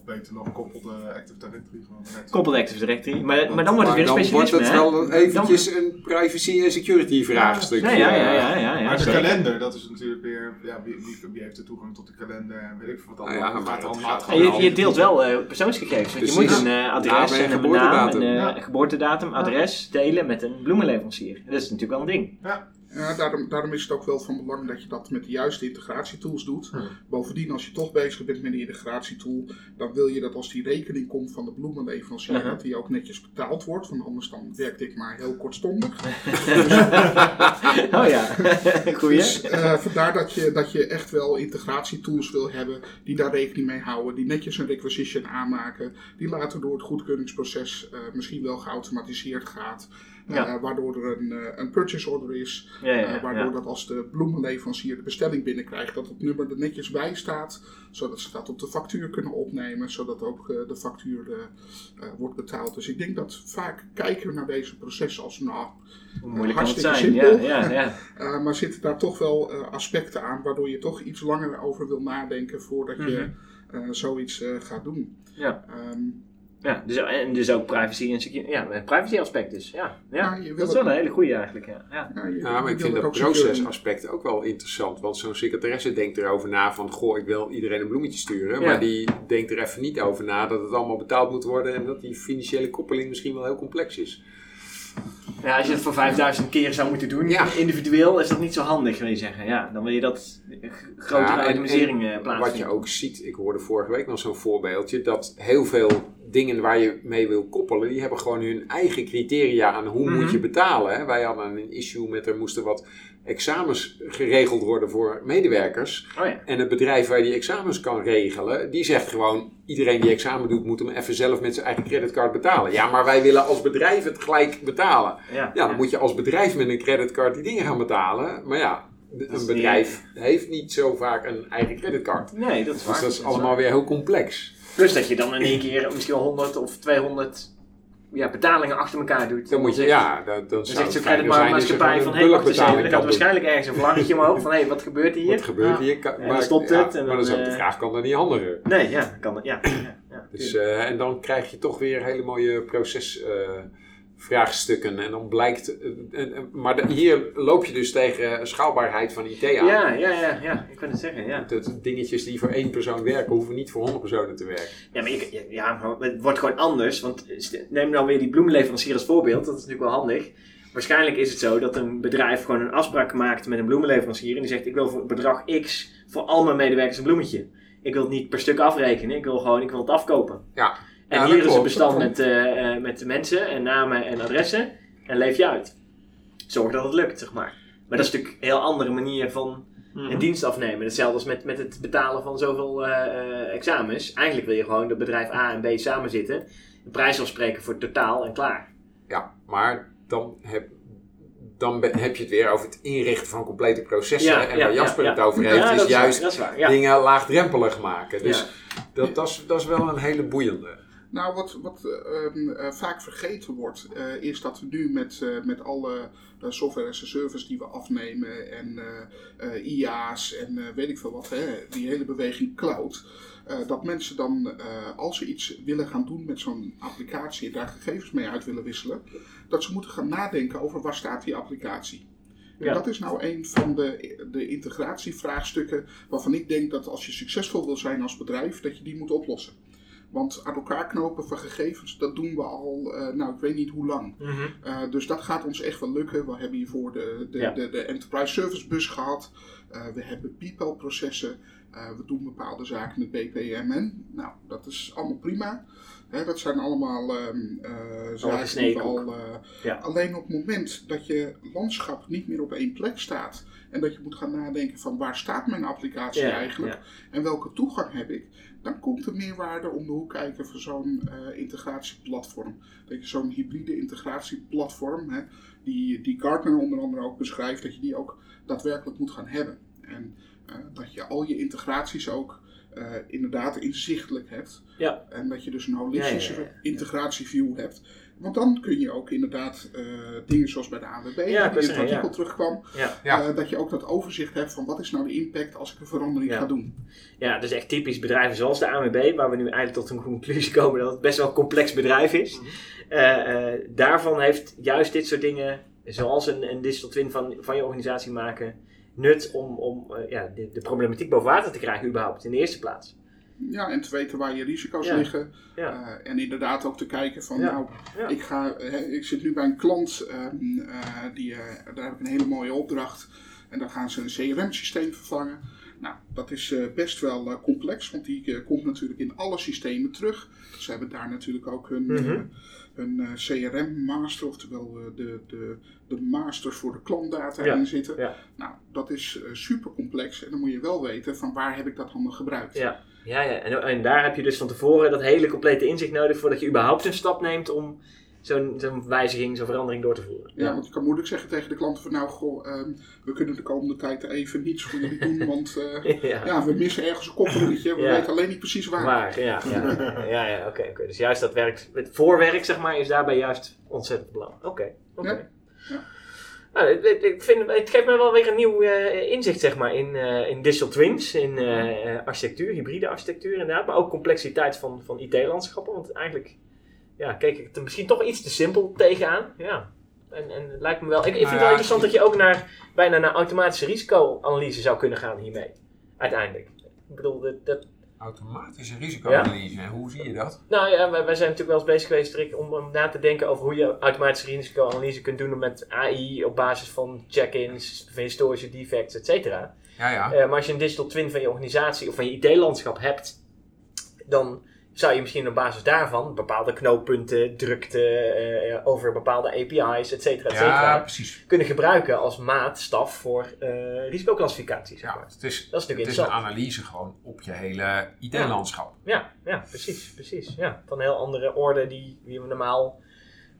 Of beter nog koppelde Active Directory gewoon net. Koppel de Active Directory. Maar, maar dan wordt het weer Maar dan wordt specialisme, het wel eventjes een privacy en security vraagstuk. Ja, ja, ja, ja, ja, ja, maar de zeker. kalender, dat is natuurlijk weer, ja, wie, wie, wie heeft de toegang tot de kalender en weet ik veel wat Nou allemaal. ja, gaat En je, je deelt wel eh, persoonsgegevens. Want je moet een eh, adres en en een naam en eh, geboortedatum, adres delen met een bloemenleverancier. Dat is natuurlijk wel een ding. Ja, daarom, daarom is het ook wel van belang dat je dat met de juiste integratietools doet. Hmm. Bovendien, als je toch bezig bent met een integratietool, dan wil je dat als die rekening komt van de bloemenleverancier, Uh-huh. dat die ook netjes betaald wordt. Want anders dan werkt ik maar heel kortstondig. oh ja, goeie. Dus eh, vandaar dat je, dat je echt wel integratietools wil hebben die daar rekening mee houden, die netjes een requisition aanmaken, die later door het goedkeuringsproces eh, misschien wel geautomatiseerd gaat. Eh, Ja. Waardoor er een, eh, een purchase order is, eh, waardoor dat als de bloemenleverancier de bestelling binnenkrijgt, dat het nummer er netjes bij staat, zodat ze dat op de factuur kunnen opnemen, zodat ook de factuur wordt betaald. Dus ik denk dat vaak kijken we naar deze processen als nou, moeilijk kan het hartstikke zijn? Simpel. ja, ja. maar zitten daar toch wel aspecten aan waardoor je toch iets langer over wil nadenken voordat je eh, zoiets gaat doen. Mhm. Ja. Ehm, ja dus, en dus ook privacy en security. Ja, privacy aspect dus. Ja, ja. Wil dat is wel een hele goede eigenlijk. Ja. Ja. ja, je- Ja, maar ik vind dat procesaspect ook wel interessant. Want zo'n secretaresse denkt erover na van... Goh, ik wil iedereen een bloemetje sturen. Ja. Maar die denkt er even niet over na dat het allemaal betaald moet worden. En dat die financiële koppeling misschien wel heel complex is. Ja, als je het voor 5000 keer zou moeten doen, Ja. individueel, is dat niet zo handig, wil je zeggen. Ja, dan wil je dat grotere Ja, eh, Wat plaatsvinden. je ook ziet, ik hoorde vorige week nog zo'n voorbeeldje. Dat heel veel dingen waar je mee wil koppelen, die hebben gewoon hun eigen criteria aan hoe Mhm. moet je betalen. Hè. Wij hadden een issue met er moesten wat examens geregeld worden voor medewerkers. Oh ja. En het bedrijf waar je die examens kan regelen, die zegt gewoon: iedereen die examen doet, moet hem even zelf met zijn eigen creditcard betalen. Ja, maar wij willen als bedrijf het gelijk betalen. Ja, Ja, dan moet je als bedrijf met een creditcard die dingen gaan betalen. Maar ja, een bedrijf heeft niet zo vaak een eigen creditcard. Nee, dat is waar. Dus dat is allemaal weer heel complex. Plus dat je dan in één keer misschien wel 100 of 200 ja, betalingen achter elkaar doet. Dan moet je, zegt- ja, dat, dan Dan zou zegt zo'n creditmaatschappij van, een hé, wacht eens even, er kan gaat waarschijnlijk ergens een vlaggetje omhoog van, hé, wat gebeurt hier? Wat gebeurt hier? En maar- dan stopt ja, het en maar dan is dan, ook de eh, vraag, kan dat niet handelen? Nee, ja, kan ja. ja, ja Dus, eh, en dan krijg je toch weer hele mooie procesvraagstukken. en dan blijkt. eh, en- en- maar de- hier loop je dus tegen schaalbaarheid van IT aan. ja, ja, ja, ja, ik kan het zeggen, ja. Dat dingetjes die voor één persoon werken, hoeven niet voor honderd personen te werken. Ja, maar ja, maar het wordt gewoon anders. Want neem nou weer die bloemenleverancier als voorbeeld. Dat is natuurlijk wel handig. Waarschijnlijk is het zo dat een bedrijf gewoon een afspraak maakt met een bloemenleverancier. En die zegt, ik wil voor bedrag X voor al mijn medewerkers een bloemetje. Ik wil het niet per stuk afrekenen. Ik wil gewoon, ik wil het afkopen. Ja. En Ja, hier is een bestand met, eh, eh, met de mensen en namen en adressen. En leef je uit. Zorg dat het lukt, zeg maar. Maar dat is natuurlijk een heel andere manier van een dienst afnemen. Hetzelfde als met, met het betalen van zoveel eh, examens. Eigenlijk wil je gewoon dat bedrijf A en B samen zitten. Een prijs afspreken voor het totaal en klaar. Ja, maar dan heb, dan heb je het weer over het inrichten van complete processen. Ja, en ja, waar Jasper ja, het over heeft, is juist waar, dingen laagdrempelig maken. Dus dat, dat, is, dat is wel een hele boeiende. Nou, wat, wat eh, ehm, eh, vaak vergeten wordt, eh, is dat we nu met, eh, met alle software as a service die we afnemen en IA's en weet ik veel wat, hè, die hele beweging cloud, dat mensen dan, als ze iets willen gaan doen met zo'n applicatie en daar gegevens mee uit willen wisselen, dat ze moeten gaan nadenken over waar staat die applicatie. En Ja. dat is nou een van de, de integratievraagstukken waarvan ik denk dat als je succesvol wil zijn als bedrijf, dat je die moet oplossen. Want aan elkaar knopen van gegevens, dat doen we al, eh, nou ik weet niet hoe lang. Mhm. Uh, dus dat gaat ons echt wel lukken. We hebben hiervoor de, de, Ja. de, de Enterprise Service Bus gehad. Uh, we hebben people processen. We doen bepaalde zaken met BPMN. Nou, dat is allemaal prima. Hè, dat zijn allemaal um, uh, zaken die we al... Ja. Alleen op het moment dat je landschap niet meer op één plek staat... en dat je moet gaan nadenken van waar staat mijn applicatie Ja, eigenlijk... en welke toegang heb ik... dan komt er meerwaarde om de hoek kijken voor zo'n uh, integratieplatform. Dat je zo'n hybride integratieplatform... Hè, die, die Gartner onder andere ook beschrijft... dat je die ook daadwerkelijk moet gaan hebben. En uh, dat je al je integraties ook... Uh, inderdaad inzichtelijk hebt. Ja. En dat je dus een holistische Ja, ja, integratieview hebt. Want dan kun je ook inderdaad uh, dingen zoals bij de ANWB, Ja, die in het artikel ja. terugkwam, Ja. Ja. uh, dat je ook dat overzicht hebt van wat is nou de impact als ik een verandering Ja. ga doen. Ja, dat is echt typisch bedrijven zoals de ANWB, waar we nu eigenlijk tot een conclusie komen dat het best wel een complex bedrijf is. Eh, eh, daarvan heeft juist dit soort dingen, zoals een, een digital twin van, van je organisatie maken, nut om, om eh, ja, de, de problematiek boven water te krijgen überhaupt in de eerste plaats. Ja, en te weten waar je risico's Ja. liggen. Ja. Uh, en inderdaad ook te kijken van, Ja. nou, ik, ga, ik zit nu bij een klant, ehm, eh, die, eh, daar heb ik een hele mooie opdracht. En dan gaan ze een CRM-systeem vervangen. Nou, dat is eh, best wel eh, complex, want die eh, komt natuurlijk in alle systemen terug. Ze hebben daar natuurlijk ook hun, Mhm. eh, hun eh, CRM-master, oftewel eh, de, de, de master voor de klantdata Ja, in zitten. ja. Nou, dat is eh, super complex en dan moet je wel weten van waar heb ik dat allemaal gebruikt. Ja, ja, ja. En, en daar heb je dus van tevoren dat hele complete inzicht nodig voordat je überhaupt een stap neemt om zo'n zo'n wijziging, zo'n verandering door te voeren. Ja, want je kan moeilijk zeggen tegen de klanten van nou, goh, ehm, we kunnen de komende tijd even niets voor jullie doen, want eh, ja. ja, we missen ergens een koppelingetje, we Ja. weten alleen niet precies waar. Waar, ja. Ja, ja, ja oké. oké. Dus juist dat werk, het voorwerk zeg maar, is daarbij juist ontzettend belangrijk. Oké, oké. Nou, ik- vind, het geeft me wel weer een nieuw eh, inzicht zeg maar, in, eh, in digital twins, in eh, architectuur, hybride architectuur inderdaad, maar ook complexiteit van, van IT-landschappen. Want eigenlijk ja, keek ik er misschien toch iets te simpel tegenaan. Ja. En, en het lijkt me wel. Ik, ik vind Nou het wel ja, interessant dat je ook naar, bijna naar automatische risicoanalyse zou kunnen gaan hiermee. Uiteindelijk. Ik bedoel, dat, dat, Automatische risicoanalyse, hoe zie je dat? nou ja, wij, wij zijn natuurlijk wel eens bezig geweest, Rick, om, om na te denken over hoe je automatische risicoanalyse kunt doen met AI op basis van check-ins, van historische defects, et cetera. Ja, ja. Eh, maar als je een digital twin van je organisatie of van je IT-landschap hebt, dan zou je misschien op basis daarvan bepaalde knooppunten, drukte eh, over bepaalde API's, et cetera, et cetera, kunnen gebruiken als maatstaf voor eh risicoclassificatie. Zeg Ja, het is, Dat is natuurlijk het is een analyse gewoon op je hele IT-landschap. Ja, ja, precies, precies. Ja, van een heel andere orde die, die we normaal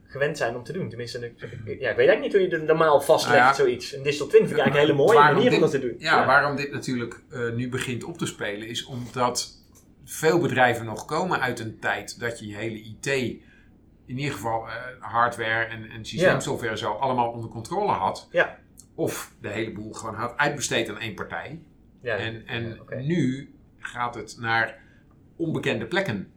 gewend zijn om te doen. Tenminste, ik- ja, ik weet eigenlijk niet hoe je het normaal vastlegt, Nou ja. zoiets. Een Digital Twin vind ik eigenlijk een hele mooie manier om dit- dat te doen. Ja, waarom dit natuurlijk eh, nu begint op te spelen is omdat veel bedrijven nog komen uit een tijd dat je je hele IT, in ieder geval eh, hardware en, en systeemsoftware en zo, allemaal onder controle had. Ja. Of de hele boel gewoon had uitbesteed aan één partij. Ja, En, en nu gaat het naar onbekende plekken.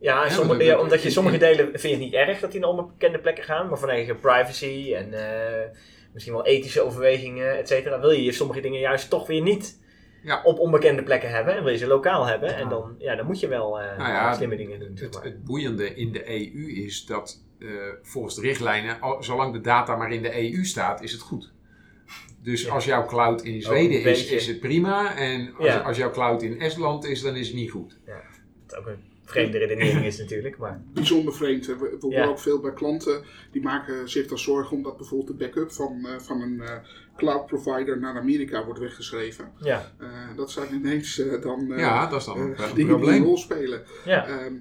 Ja, sommige, dat- omdat je sommige delen vind je het niet erg dat die naar onbekende plekken gaan, maar vanwege privacy en eh, misschien wel ethische overwegingen, et cetera, wil je sommige dingen juist toch weer niet Ja. op onbekende plekken hebben en wil je ze lokaal hebben. En dan, ja, dan moet je wel eh, Nou ja, slimme dingen doen. Het, maar. het boeiende in de EU is dat eh, volgens de richtlijnen, al- zolang de data maar in de EU staat, is het goed. Dus Ja. als jouw cloud in een Zweden is, is het prima. En als, Ja. als jouw cloud in Estland is, dan is het niet goed. Wat ook een vreemde redenering is natuurlijk, maar bijzonder vreemd. hè. We, we horen Ja. ook veel bij klanten die maken zich dan zorgen omdat bijvoorbeeld de backup van, eh, van een eh, cloud provider naar Amerika wordt weggeschreven. ja, Eh, dat zijn ineens eh, dan eh, ja, dat is dan een, een dingen die een probleem. rol spelen. ja. Ehm,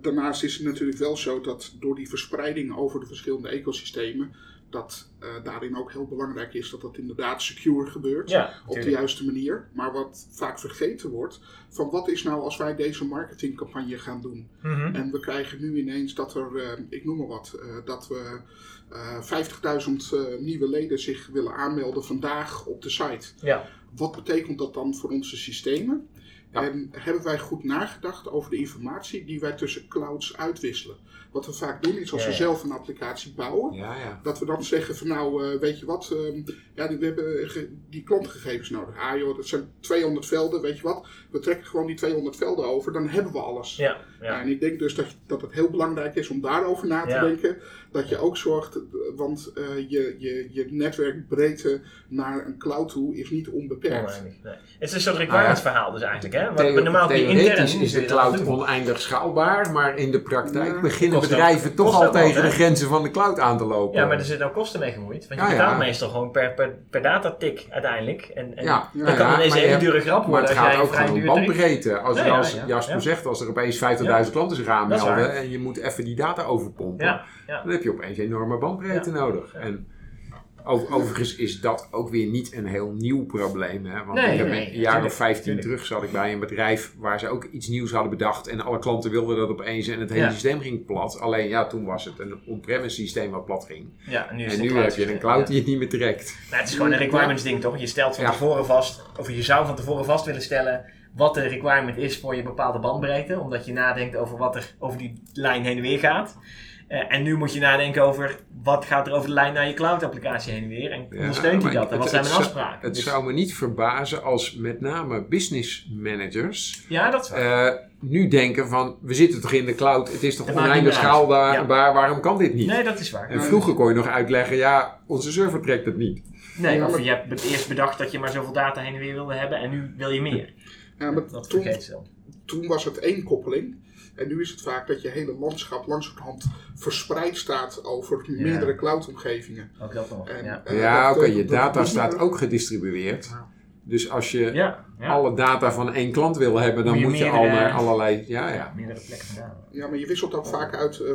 daarnaast is het natuurlijk wel zo dat door die verspreiding over de verschillende ecosystemen, dat eh, daarin ook heel belangrijk is dat dat inderdaad secure gebeurt. ja op de juiste manier. Maar wat vaak vergeten wordt, van wat is nou als wij deze marketingcampagne gaan doen? Mhm. En we krijgen nu ineens dat er, eh, ik noem maar wat, eh, dat we eh 50.000 eh, nieuwe leden zich willen aanmelden vandaag op de site. Ja, Wat betekent dat dan voor onze systemen? Ja. En hebben wij goed nagedacht over de informatie die wij tussen clouds uitwisselen? Wat we vaak doen is als Ja, we zelf een applicatie bouwen, Ja, ja. dat we dan zeggen van nou, eh, weet je wat, ehm, ja, die, we hebben ge- die klantgegevens nodig. Ah joh, dat zijn 200 velden, weet je wat, we trekken gewoon die 200 velden over, dan hebben we alles. ja, ja. En ik denk dus dat, dat het heel belangrijk is om daarover na te Ja. denken. Dat je ook zorgt, eh, want eh, je, je, je netwerkbreedte naar een cloud toe is niet onbeperkt. Nee. Het is een soort requirements verhaal dus eigenlijk, hè? Wat we Theo- normaal die intern theoretisch is de cloud oneindig schaalbaar, maar in de praktijk Ja, beginnen bedrijven toch al tegen de grenzen van de cloud aan te lopen. Ja, maar er zitten ook kosten mee gemoeid. Want je betaalt meestal gewoon per, per, per datatik uiteindelijk. En, en Ja, ja, kan ineens maar een je hele dure grap Maar worden het als jij gaat ook gewoon om bandbreedte. Als, ja, als Jasper zegt, als er opeens 50.000 klanten zich Dat aanmelden en je moet even die data overpompen, dan heb je opeens enorme bandbreedte nodig. En ov- overigens is dat ook weer niet een heel nieuw probleem. Hè? Want Nee, ik heb nee, een jaar of 15 tuurlijk. terug zat ik bij een bedrijf waar ze ook iets nieuws hadden bedacht. En alle klanten wilden dat opeens en het hele Ja. systeem ging plat. Alleen ja, toen was het een on-premise systeem wat plat ging. Ja, en nu, is En nu heb je een cloud die het niet meer trekt. Nou, het is gewoon een requirements ding toch? Je stelt van tevoren vast, of je zou van tevoren vast willen stellen wat de requirement is voor je bepaalde bandbreedte. Omdat je nadenkt over wat er over die lijn heen en weer gaat. Eh, en nu moet je nadenken over wat gaat er over de lijn naar je cloud applicatie heen en weer. En Ja, ondersteunt hij dat? En het- wat zijn mijn afspraken? Het Dus- zou me niet verbazen als met name business managers ja, dat is waar. eh, nu denken van we zitten toch in de cloud, het is toch maakt oneindig schaalbaar, waarom kan dit niet? nee, dat is waar. En vroeger kon je nog uitleggen, ja, onze server trekt het niet. Nee, of maar- je hebt eerst bedacht dat je maar zoveel data heen en weer wilde hebben en nu wil je meer. Ja, maar Dat vergeet toen was het één koppeling. En nu is het vaak dat je hele landschap langzamerhand verspreid staat over Ja. meerdere cloud-omgevingen. Ook dat nog. En, Ja, eh, ja, oké, eh, je dat- data dat- staat ook gedistribueerd. Dus als je ja, ja. alle data van één klant wil hebben, dan Moet je moet je al meerdere- naar allerlei... Ja, ja. meerdere plekken. Ja, maar je wisselt ook vaak uit eh,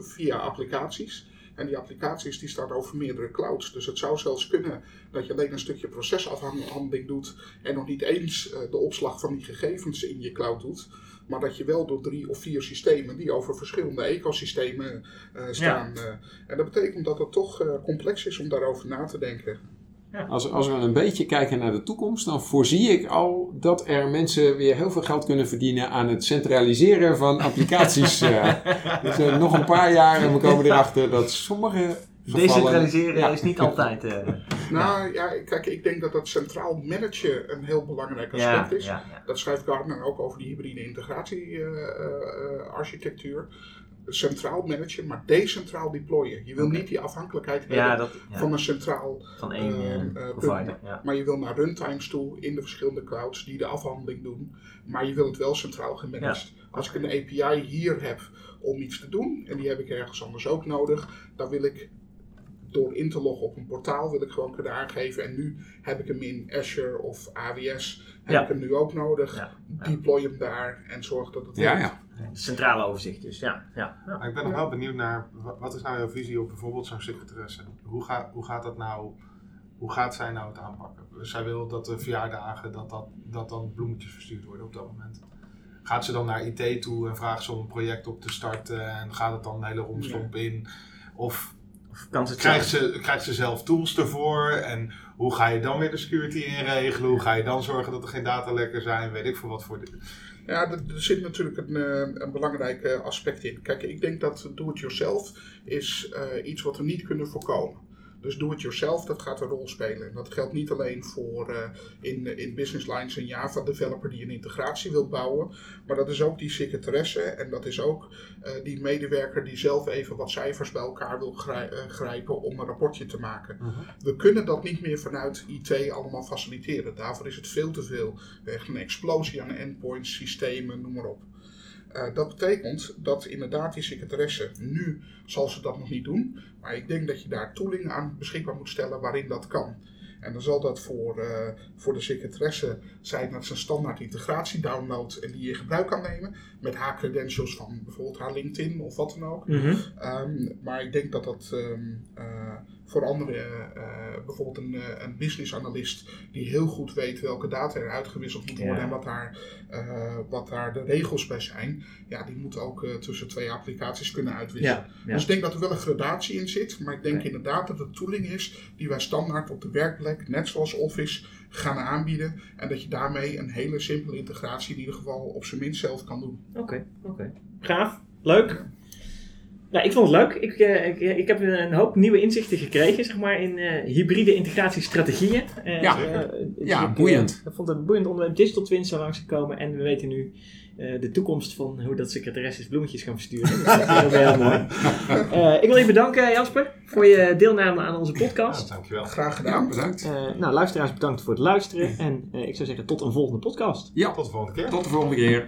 via applicaties. En die applicaties die staan over meerdere clouds. Dus het zou zelfs kunnen dat je alleen een stukje procesafhandeling doet. En nog niet eens de opslag van die gegevens in je cloud doet. Maar dat je wel door drie of vier systemen die over verschillende ecosystemen eh, staan. eh, en dat betekent dat het toch eh, complex is om daarover na te denken. Als, als we een beetje kijken naar de toekomst, dan voorzie ik al dat er mensen weer heel veel geld kunnen verdienen aan het centraliseren van applicaties. eh. dus nog een paar jaar en we komen erachter dat sommige gevallen... Decentraliseren Ja. is niet altijd. eh, Nou ja, kijk, ik denk dat dat centraal managen een heel belangrijk ja, aspect is. ja. Dat schrijft Gartner ook over die hybride integratiearchitectuur. centraal managen, maar decentraal deployen. Je wil niet die afhankelijkheid hebben dat, van een centraal van één eh, eh, eh, provider. Maar je wil naar runtimes toe in de verschillende clouds die de afhandeling doen. Maar je wil het wel centraal gemanaged. Als ik een API hier heb om iets te doen, en die heb ik ergens anders ook nodig, dan wil ik door in te loggen op een portaal, wil ik gewoon kunnen aangeven. En nu heb ik hem in Azure of AWS, heb Ja. ik hem nu ook nodig. Ja. Deploy hem daar en zorg dat het Ja, werkt. ja. Centrale overzicht dus, ja. ja. Maar ik ben nog wel benieuwd naar, wa- wat is nou jouw visie op bijvoorbeeld zo'n secretaresse? Hoe, gaat hoe gaat dat nou, hoe gaat zij nou het aanpakken? Zij wil dat de verjaardagen, dat, dat, dat dan bloemetjes verstuurd worden op dat moment. Gaat ze dan naar IT toe en vraagt ze om een project op te starten en gaat het dan een hele romslomp in? Of kan ze het krijgt zelf? ze, krijgt ze zelf tools ervoor? En hoe ga je dan weer de security inregelen? Hoe ga je dan zorgen dat er geen datalekken zijn? Weet ik veel wat voor. Ja, er, er zit natuurlijk een, eh, een belangrijk eh, aspect in. Kijk, ik denk dat do-it-yourself is eh, iets wat we niet kunnen voorkomen. Dus do-it-yourself, dat gaat een rol spelen. En dat geldt niet alleen voor eh, in, in business lines een Java developer die een integratie wil bouwen. Maar dat is ook die secretaresse en dat is ook eh, die medewerker die zelf even wat cijfers bij elkaar wil grij- eh, grijpen om een rapportje te maken. We kunnen dat niet meer vanuit IT allemaal faciliteren. Daarvoor is het veel te veel. Echt een explosie aan endpoints, systemen, noem maar op. Eh, dat betekent dat inderdaad die secretaresse, nu zal ze dat nog niet doen, maar ik denk dat je daar tooling aan beschikbaar moet stellen waarin dat kan. En dan zal dat voor, eh, voor de secretaresse zijn dat ze een standaard integratie downloadt en die je in gebruik kan nemen met haar credentials van bijvoorbeeld haar LinkedIn of wat dan ook. Mhm. Ehm, maar ik denk dat dat ehm, eh, voor anderen, eh, bijvoorbeeld een, eh, een business analyst die heel goed weet welke data er uitgewisseld moet worden Ja. en wat daar, eh, wat daar de regels bij zijn, ja, die moet ook eh, tussen twee applicaties kunnen uitwisselen. Ja, ja. Dus ik denk dat er wel een gradatie in zit, maar ik denk inderdaad dat het tooling is die wij standaard op de werkplek, net zoals Office, gaan aanbieden. En dat je daarmee een hele simpele integratie in ieder geval op zijn minst zelf kan doen. Oké, oké. Gaaf. Leuk. Nou, ik vond het leuk. Ik, eh, ik, ik heb een hoop nieuwe inzichten gekregen, zeg maar, in eh, hybride integratiestrategieën. Eh, Ja. eh, Ja, ik, eh, boeiend. Ik vond het een boeiend onderwerp. Digital twins zijn langsgekomen en we weten nu eh, de toekomst van hoe dat secretaresses bloemetjes gaan versturen. Dat is heel, heel mooi. Eh, ik wil je bedanken, Jasper, voor je deelname aan onze Ja, podcast. dankjewel. Graag Ja, gedaan. bedankt. Eh, nou, luisteraars, bedankt voor het luisteren. En eh, ik zou zeggen, tot een volgende podcast. Ja, Tot de volgende keer. tot de volgende keer.